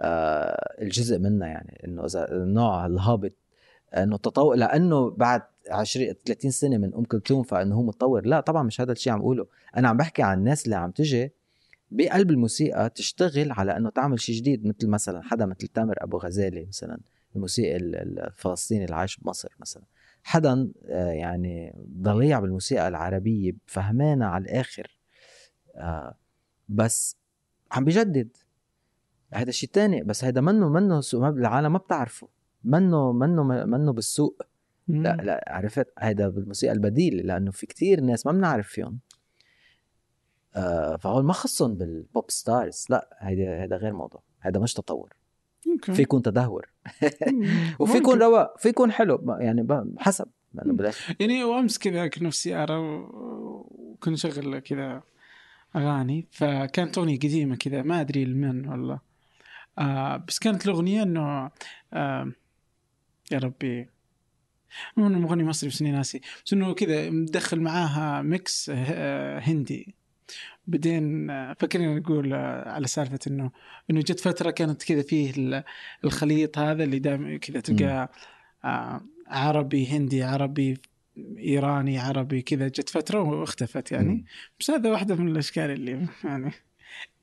آه، الجزء منها يعني إنه إذا النوع الهابط إنه تطور لأنه بعد 20 30 سنة من أم كلثوم فإنه هو متطور. لا طبعا مش هذا الشيء عم أقوله. أنا عم بحكي عن الناس اللي عم تجي بقلب الموسيقى تشتغل على إنه تعمل شيء جديد مثل مثلا حدا مثل تامر أبو غزالي مثلا الموسيقي الفلسطيني اللي عايش بمصر مثلا. حدا آه، يعني ضليع بالموسيقى العربية فهمانة على الآخر آه، بس عم بيجدد هذا شيء تاني بس هذا منه منه سوق العالم ما بتعرفه. منه منه منه بالسوق لا لا عرفت؟ هذا بالموسيقى البديل لأنه في كتير ناس ما بنعرف فيهم. آه فهول ما خصهم بالبوب ستارز لا هيدا هيدا غير موضوع. هيدا مش تطور. okay. في يكون تدهور. وفي يكون رواق في يكون حلو. يعني حسب. يعني وامس كذا كنا في السياره وكنا نشغل كذا أغاني. فكانت أغنية قديمة كذا. ما أدري لمن والله. آه بس كانت الأغنية إنه آه يا ربي. مغني مصري بس ناسي. بس إنه كذا مدخل معاها ميكس آه، هندي. بعدين فكرنا نقول على سالفة إنه إنه جت فترة كانت كذا فيه الخليط هذا اللي دائما كذا تلقى آه، عربي هندي عربي إيراني عربي كذا جت فترة واختفت يعني مم. بس هذا واحدة من الأشكال اللي يعني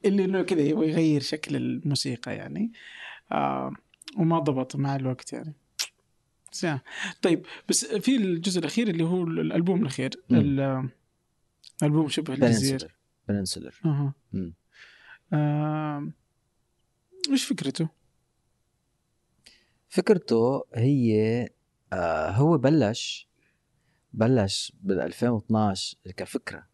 اللي إنه كذا يبغى يغير شكل الموسيقى يعني آه وما ضبط مع الوقت يعني بس يعني. طيب بس في الجزء الأخير اللي هو الألبوم الأخير مم. ال- ألبوم شبه الجزيرة بننسلر أها. آه إيش فكرته؟ فكرته هي آه هو بلش بلش بال 2012 كفكره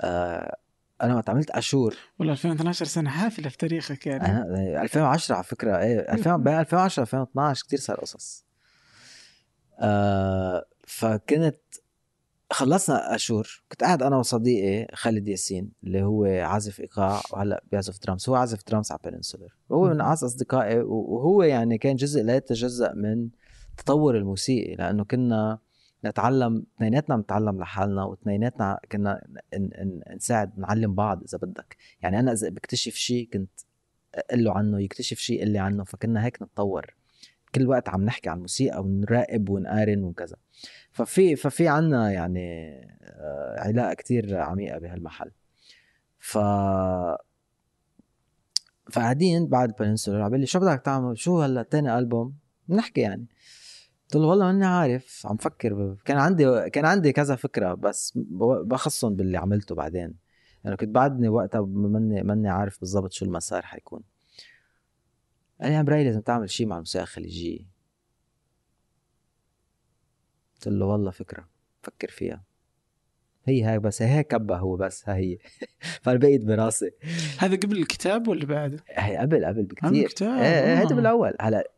آه أنا وقت عملت اشور والله 2012 سنة حافلة في تاريخك يعني. أنا 2010 على فكرة إيه 2000 بين 2010 2012 كثير صار قصص. آه فكنت خلصنا أشور. كنت قاعد أنا وصديقي خالد ياسين اللي هو عازف إيقاع وهلأ بيعزف درامز هو عازف درامز على Peninsular هو من أعز أصدقائي وهو يعني كان جزء لا يتجزأ من تطور الموسيقي لأنه كنا نتعلم اثنيناتنا بنتعلم لحالنا واثنيناتنا كنا ن- ن- نساعد نعلم بعض إذا بدك. يعني أنا إذا بكتشف شيء كنت أقول له عنه يكتشف شيء قل لي عنه فكنا هيك نتطور. كل وقت عم نحكي عن الموسيقى ونراقب ونقارن وكذا. ففي ففي عنا يعني آه، علاقة كتير عميقة بهالمحل. ف فقاعدين بعد بننسولر عم لي شو بدك تعمل؟ شو هلا تاني ألبوم؟ بنحكي يعني. قلت له والله ماني عارف عم فكر. كان عندي كان عندي كذا فكرة بس بخصهم باللي عملته بعدين. يعني كنت بعدني وقتها ماني ماني عارف بالضبط شو المسار حيكون. قال لي يا براي لازم تعمل شيء مع الموسيقى الخليجيه قلت له والله فكرة فكر فيها. هي هاي بس هي كبه هو بس هاي هي. فبقيت براسي. هذا قبل الكتاب ولا بعد؟ هي قبل قبل بكثير الكتاب إيه هيدا آه. بالأول. هلا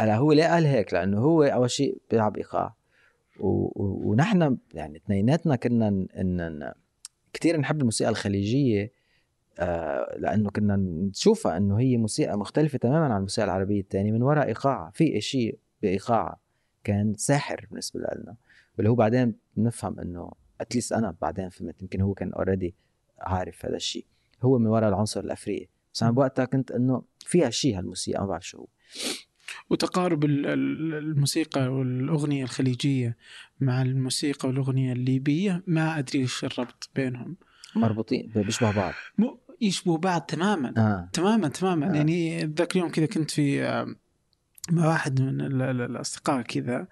هلا هو ليه قال هيك؟ لأنه هو أول شيء بيلعب إيقاع. و... و... ونحن يعني اثنيناتنا كنا ن... ن... ن... كثير نحب الموسيقى الخليجية آه لأنه كنا نشوفها إنه هي موسيقى مختلفة تماما عن الموسيقى العربية الثانية من وراء إيقاع في شيء بإيقاع. كان ساحر بالنسبة لنا. واللي هو بعدين بنفهم إنه اتليست أنا بعدين فهمت يمكن هو كان اوريدي عارف هذا الشيء. هو من وراء العنصر الأفريقي. بس أنا بوقتها كنت إنه فيها شيء هالموسيقى ما بعرف شو هو. وتقارب ال- ال- الموسيقى والأغنية الخليجية مع الموسيقى والأغنية الليبية ما أدري إيش الربط بينهم. مربوطين بيشبه بعض. مو يشبهوا بعض تماما. آه. تماما تماما. آه. يعني ذاك اليوم كذا كنت في آه، مع واحد من ال- ال- الأصدقاء كذا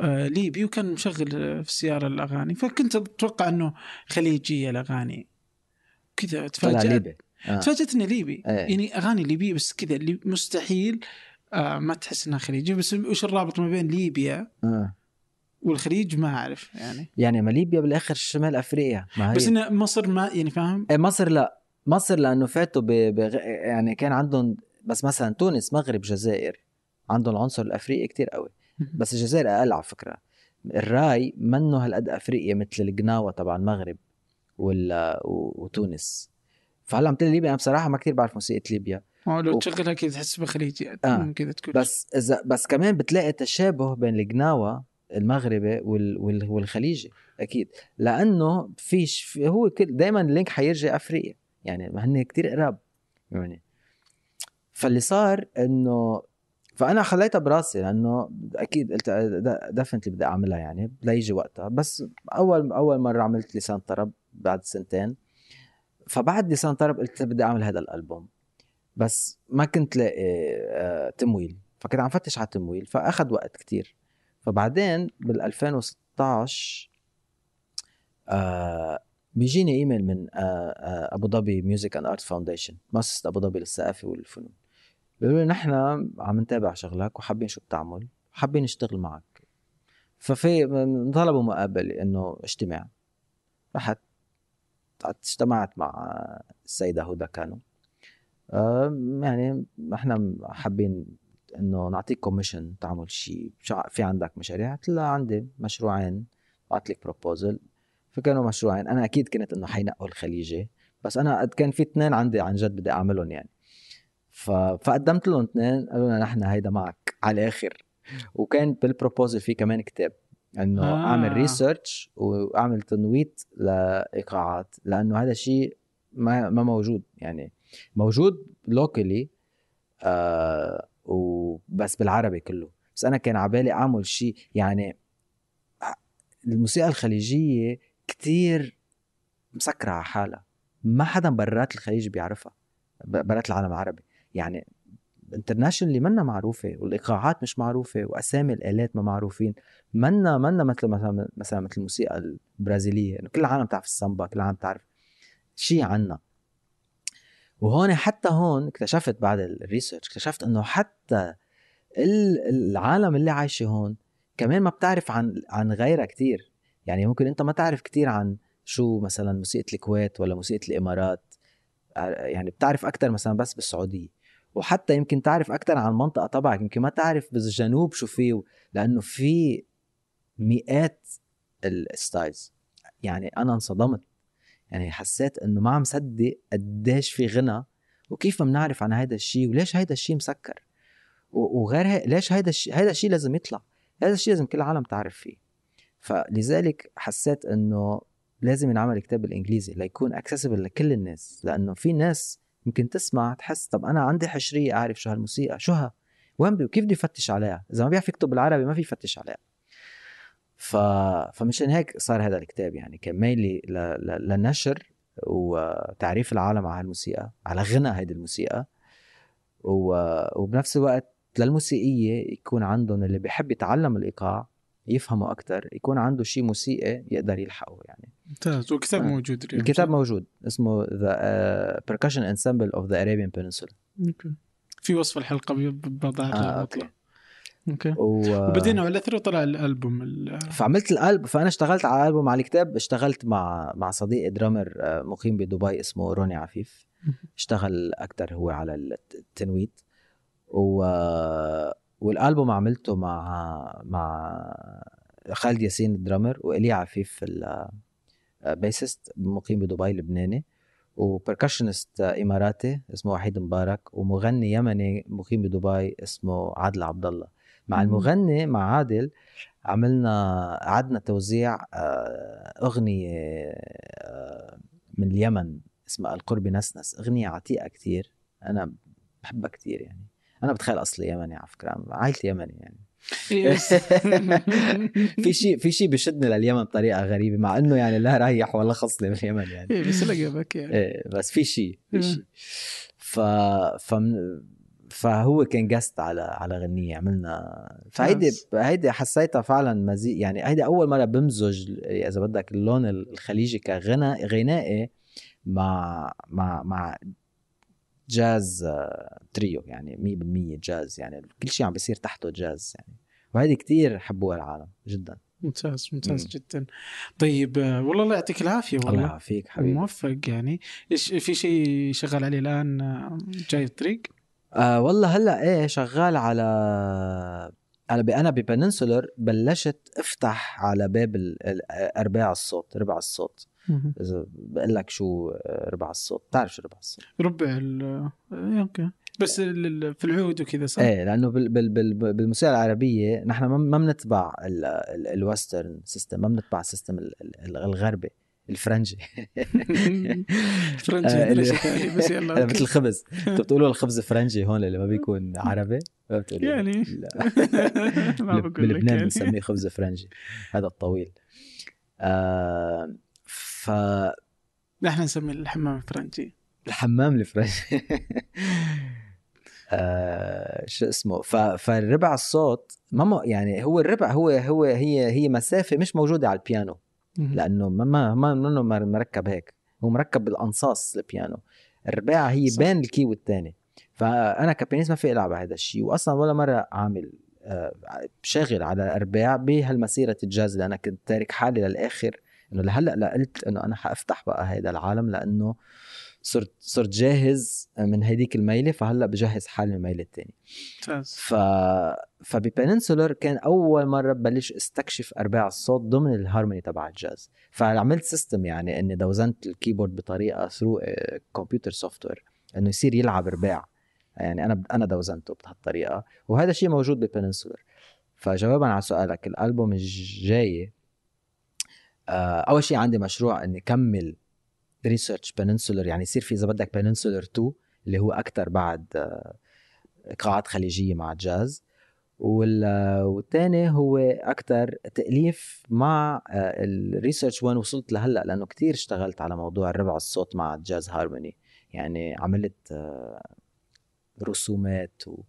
آه، ليبي وكان مشغل في السيارة الأغاني فكنت أتوقع أنه خليجية الأغاني. كذا ليبي. آه. تفاجأت انه ليبي. إيه. يعني أغاني ليبيه بس كذا اللي مستحيل آه ما تحس إنها خليجي بس وش الرابط ما بين ليبيا آه. والخليج؟ ما أعرف يعني. يعني ما ليبيا بالآخر شمال أفريقيا. ما هي. بس إن مصر ما يعني فاهم؟ إيه مصر لا. مصر لأنه فاتوا ب... بغ... يعني كان عندهم بس مثلا تونس مغرب جزائر عندهم العنصر الأفريقي كتير قوي. بس الجزائر أقل على فكرة. الرأي منه هالقد أفريقيا مثل القناوه تبع المغرب وال... و... وتونس. فهلأ عم تقول ليبيا أنا بصراحة ما كتير بعرف موسيقى ليبيا. أو لو و- تشغلها كذا تحس بخليجي. آه. كذا تكون. بس إذا بس كمان بتلاقي تشابه بين القناوه المغربي وال... وال... والخليجي. أكيد. لأنه فيش في هو كل دائما ال link حيرجع أفريقيا. يعني هن كتير قراب. يعني فاللي صار إنه فأنا خليتها براسي لأنه أكيد قلت دفنتلي بدي أعملها يعني ليجي وقتها. بس أول أول مرة عملت لسان طرب بعد سنتين. فبعد لسان طرب قلت بدي أعمل هذا الألبوم. بس ما كنت لاقي آه، تمويل. فكنت عم فتش على تمويل فأخذ وقت كتير. فبعدين بال 2016 آه بيجيني إيميل من آه أبو ظبي Music and Art Foundation مؤسسة أبو ظبي للثقافة والفنون. بيقولوا لي نحن عم نتابع شغلك وحابين شو بتعمل حابين نشتغل معك. ففي طلبوا مقابلة إنه اجتماع. رحت اجتمعت مع السيدة هدى كانوا. يعني إحنا حابين إنه نعطيك commission تعمل شيء في عندك مشاريع؟ قلت لها عندي مشروعين. بعت لك proposal فكانوا مشروعين. أنا أكيد كنت إنه حينقوا الخليجي بس أنا كان في اثنين عندي عن جد بدي أعملهم يعني. فقدمت لهم اثنين قالوا لنا نحن هيدا معك على الآخر. وكان بال proposal في كمان كتاب إنه آه. اعمل research وأعمل تنويت لإيقاعات لأنه هذا الشيء ما ما موجود يعني موجود locally آه وبس بالعربي كله. بس أنا كان عبالي أعمل شيء يعني الموسيقى الخليجية كتير مسكرة على حالها. ما حدا برات الخليج بيعرفها برات العالم العربي. يعني انترناشونالي منا معروفة والايقاعات مش معروفة وأسامي الآلات ما معروفين. منا منا مثل مثلا مثلا مثل الموسيقى البرازيلية إنه كل العالم تعرف السامبا كل العالم تعرف شيء عنا. وهون حتى هون اكتشفت بعد الريسيرش اكتشفت إنه حتى العالم اللي عايشة هون كمان ما بتعرف عن عن غيرها كتير. يعني ممكن أنت ما تعرف كتير عن شو مثلا موسيقى الكويت ولا موسيقى الإمارات. يعني بتعرف أكثر مثلا بس بالسعودية. وحتى يمكن تعرف أكثر عن المنطقة تبعك يمكن ما تعرف بالجنوب شو فيه لأنه في مئات ال styles. يعني أنا انصدمت. يعني حسيت إنه ما عم صدق قديش في غنى. وكيف ما بنعرف عن هذا الشيء؟ وليش هذا الشيء مسكر؟ وغير هيك ليش هذا الشيء هذا الشيء لازم يطلع؟ هذا الشيء لازم كل العالم تعرف فيه. فلذلك حسيت إنه لازم ينعمل كتاب بالإنجليزي ليكون accessible لكل الناس لأنه في ناس يمكن تسمع تحس طب أنا عندي حشرية أعرف شو هالموسيقى شو ها؟ وين بي؟ وكيف بده يفتش عليها؟ إذا ما بيعرف يكتب بالعربي ما في يفتش عليها. ف... فمشان هيك صار هذا الكتاب يعني كان ميلي ل... ل... لنشر وتعريف العالم على هالموسيقى على غنى هيدي الموسيقى. و... وبنفس الوقت للموسيقية يكون عندهم اللي بيحب يتعلم الإيقاع يفهموا أكتر يكون عنده شيء موسيقي يقدر يلحقه يعني. ممتاز والكتاب آه. موجود اليوم الكتاب موجود اسمه The uh, Percussion Ensemble of the Arabian Peninsula. أوكي. في وصف الحلقة بضعها آه Okay. Okay. و... وبدينا على الأثر وطلع الألبوم ال... فعملت الالبوم فأنا اشتغلت على الالبوم على الكتاب اشتغلت مع مع صديقي drummer آه، مقيم بدبي اسمه روني عفيف. اشتغل أكثر هو على التنويت. و والألبوم عملته مع مع خالد ياسين ال drummer وإلي عفيف ال bassist مقيم بدبي لبناني و percussionist إماراتي اسمه وحيد مبارك ومغني يمني مقيم بدبي اسمه عادل عبد الله مع المغني مع عادل عملنا عدنا توزيع آه، أغنية آه، من اليمن اسمها القرب نسنس أغنية عتيقة كتير أنا بحبها كتير يعني. أنا بتخيل اصلي يمني على فكره عائلتي يمني يعني. في شيء في شيء بشدني لليمن بطريقة غريبة مع إنه يعني لا ريح ولا خصني باليمن يعني. إيه بس لقبك يعني. إيه بس في شيء في شيء ف فهو كان just على على غنية عملنا. فهيدي هيدي حسيتها فعلا مزيج يعني هيدي أول مرة بمزج إذا بدك اللون الخليجي كغنى غنائي مع مع مع jazz trio يعني 100% جاز يعني كل شيء عم بيصير تحته جاز يعني. وهذه كتير حبوها العالم جدا. ممتاز ممتاز م. جدا. طيب آه، والله الله يعطيك العافية والله. الله يعافيك حبيبي. موفق يعني. إيش في شيء شغال عليه الآن آه، جاي الطريق؟ آه والله هلأ إيه شغال على أنا أنا ب Peninsular بلشت أفتح على باب أرباع الصوت ربع الصوت. إذا بقول لك شو ربع الصوت. بتعرف شو ربع الصوت؟ ربع ال إيه، okay. بس في العود وكذا صح؟ إيه لأنه بال بال بال بالموسيقى العربية نحن ما بنتبع ال Western system ما بنتبع ال system الغربي الفرنجي. فرنجي آه، بس يلا مثل الخبز. انت بتقولوا الخبز فرنجي هون اللي ما بيكون عربي؟ يعني. ما بقول بلبنان يعني. بنسميه خبز فرنجي. هذا الطويل. آه ف نحن نسميه الحمام الفرنجي الحمام الفرنجي آه شو اسمه؟ ف... فالربع الصوت ما يعني هو الربع هو هو هي هي مسافة مش موجودة على البيانو. لأنه ما ما ما منه مركب هيك. هو مركب بالأنصاص البيانو. الرباعة هي صح. بين ال key والثاني فأنا ك pianist ما في إلعب هذا الشيء. واصلا ولا مرة عامل آه شاغل على ارباع بهالمسيرة الجاز اللي أنا كنت تارك حالي للآخر. إنه لهلأ لا قلت إنه أنا حأفتح بقى هذا العالم لأنه صرت صرت جاهز من هيديك الميلة فهلأ بجهز حالي الميله الثانية ف فب Peninsular كان أول مرة ببلش استكشف أرباع الصوت ضمن الهارموني تبع الجاز. فعملت system يعني إني دوزنت ال keyboard بطريقة through computer software إنه يصير يلعب رباع يعني أنا أنا دوزنته بهالطريقة. وهذا الشيء موجود ب Peninsular فجوابا على سؤالك الألبوم الجاي أول شيء عندي مشروع إني كمل research Peninsular يعني يصير في إذا بدك Peninsular 2 اللي هو أكثر بعد آه، خليجية مع الجاز وال- والتاني هو أكثر تأليف مع آه، ال research وين وصلت لهلأ لأنه كتير اشتغلت على موضوع الربع الصوت مع ال jazz harmony. يعني عملت آه، رسومات و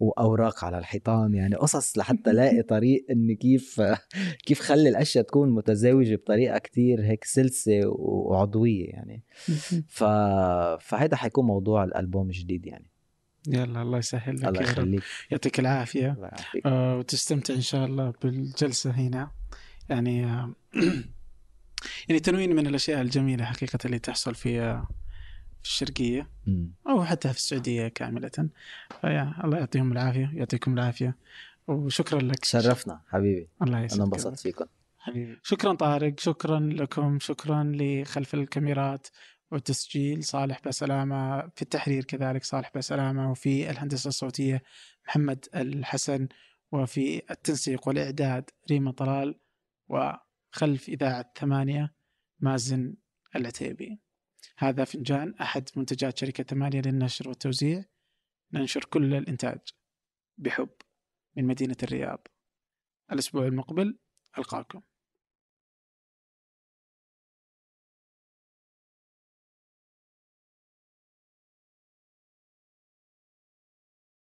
وأوراق على الحيطان يعني قصص لحتى الاقي طريق اني كيف كيف خلي الأشياء تكون متزاوجة بطريقة كتير هيك سلسة وعضوية يعني. ف فهيدا حيكون موضوع الألبوم الجديد يعني. يلا الله يسهل لك الله. يخليك. يعطيك العافية. آه، وتستمتع إن شاء الله بالجلسة هنا. يعني آه، يعني تنوين من الأشياء الجميلة حقيقة اللي تحصل في آه، في الشرقية مم. أو حتى في السعودية كاملة. فيا الله يعطيهم العافية يعطيكم العافية. وشكرا لك. تشرفنا حبيبي. الله أنا يسعدك انبسطت فيكم. حبيبي. شكرا طارق شكرا لكم شكرا لخلف الكاميرات والتسجيل. صالح بسلامة في التحرير كذلك صالح بسلامة وفي الهندسة الصوتية محمد الحسن وفي التنسيق والإعداد ريما طلال وخلف إذاعة ثمانية مازن العتيبي. هذا فنجان أحد منتجات شركة ثمانية للنشر والتوزيع. ننشر كل الإنتاج بحب من مدينة الرياض. الأسبوع المقبل ألقاكم.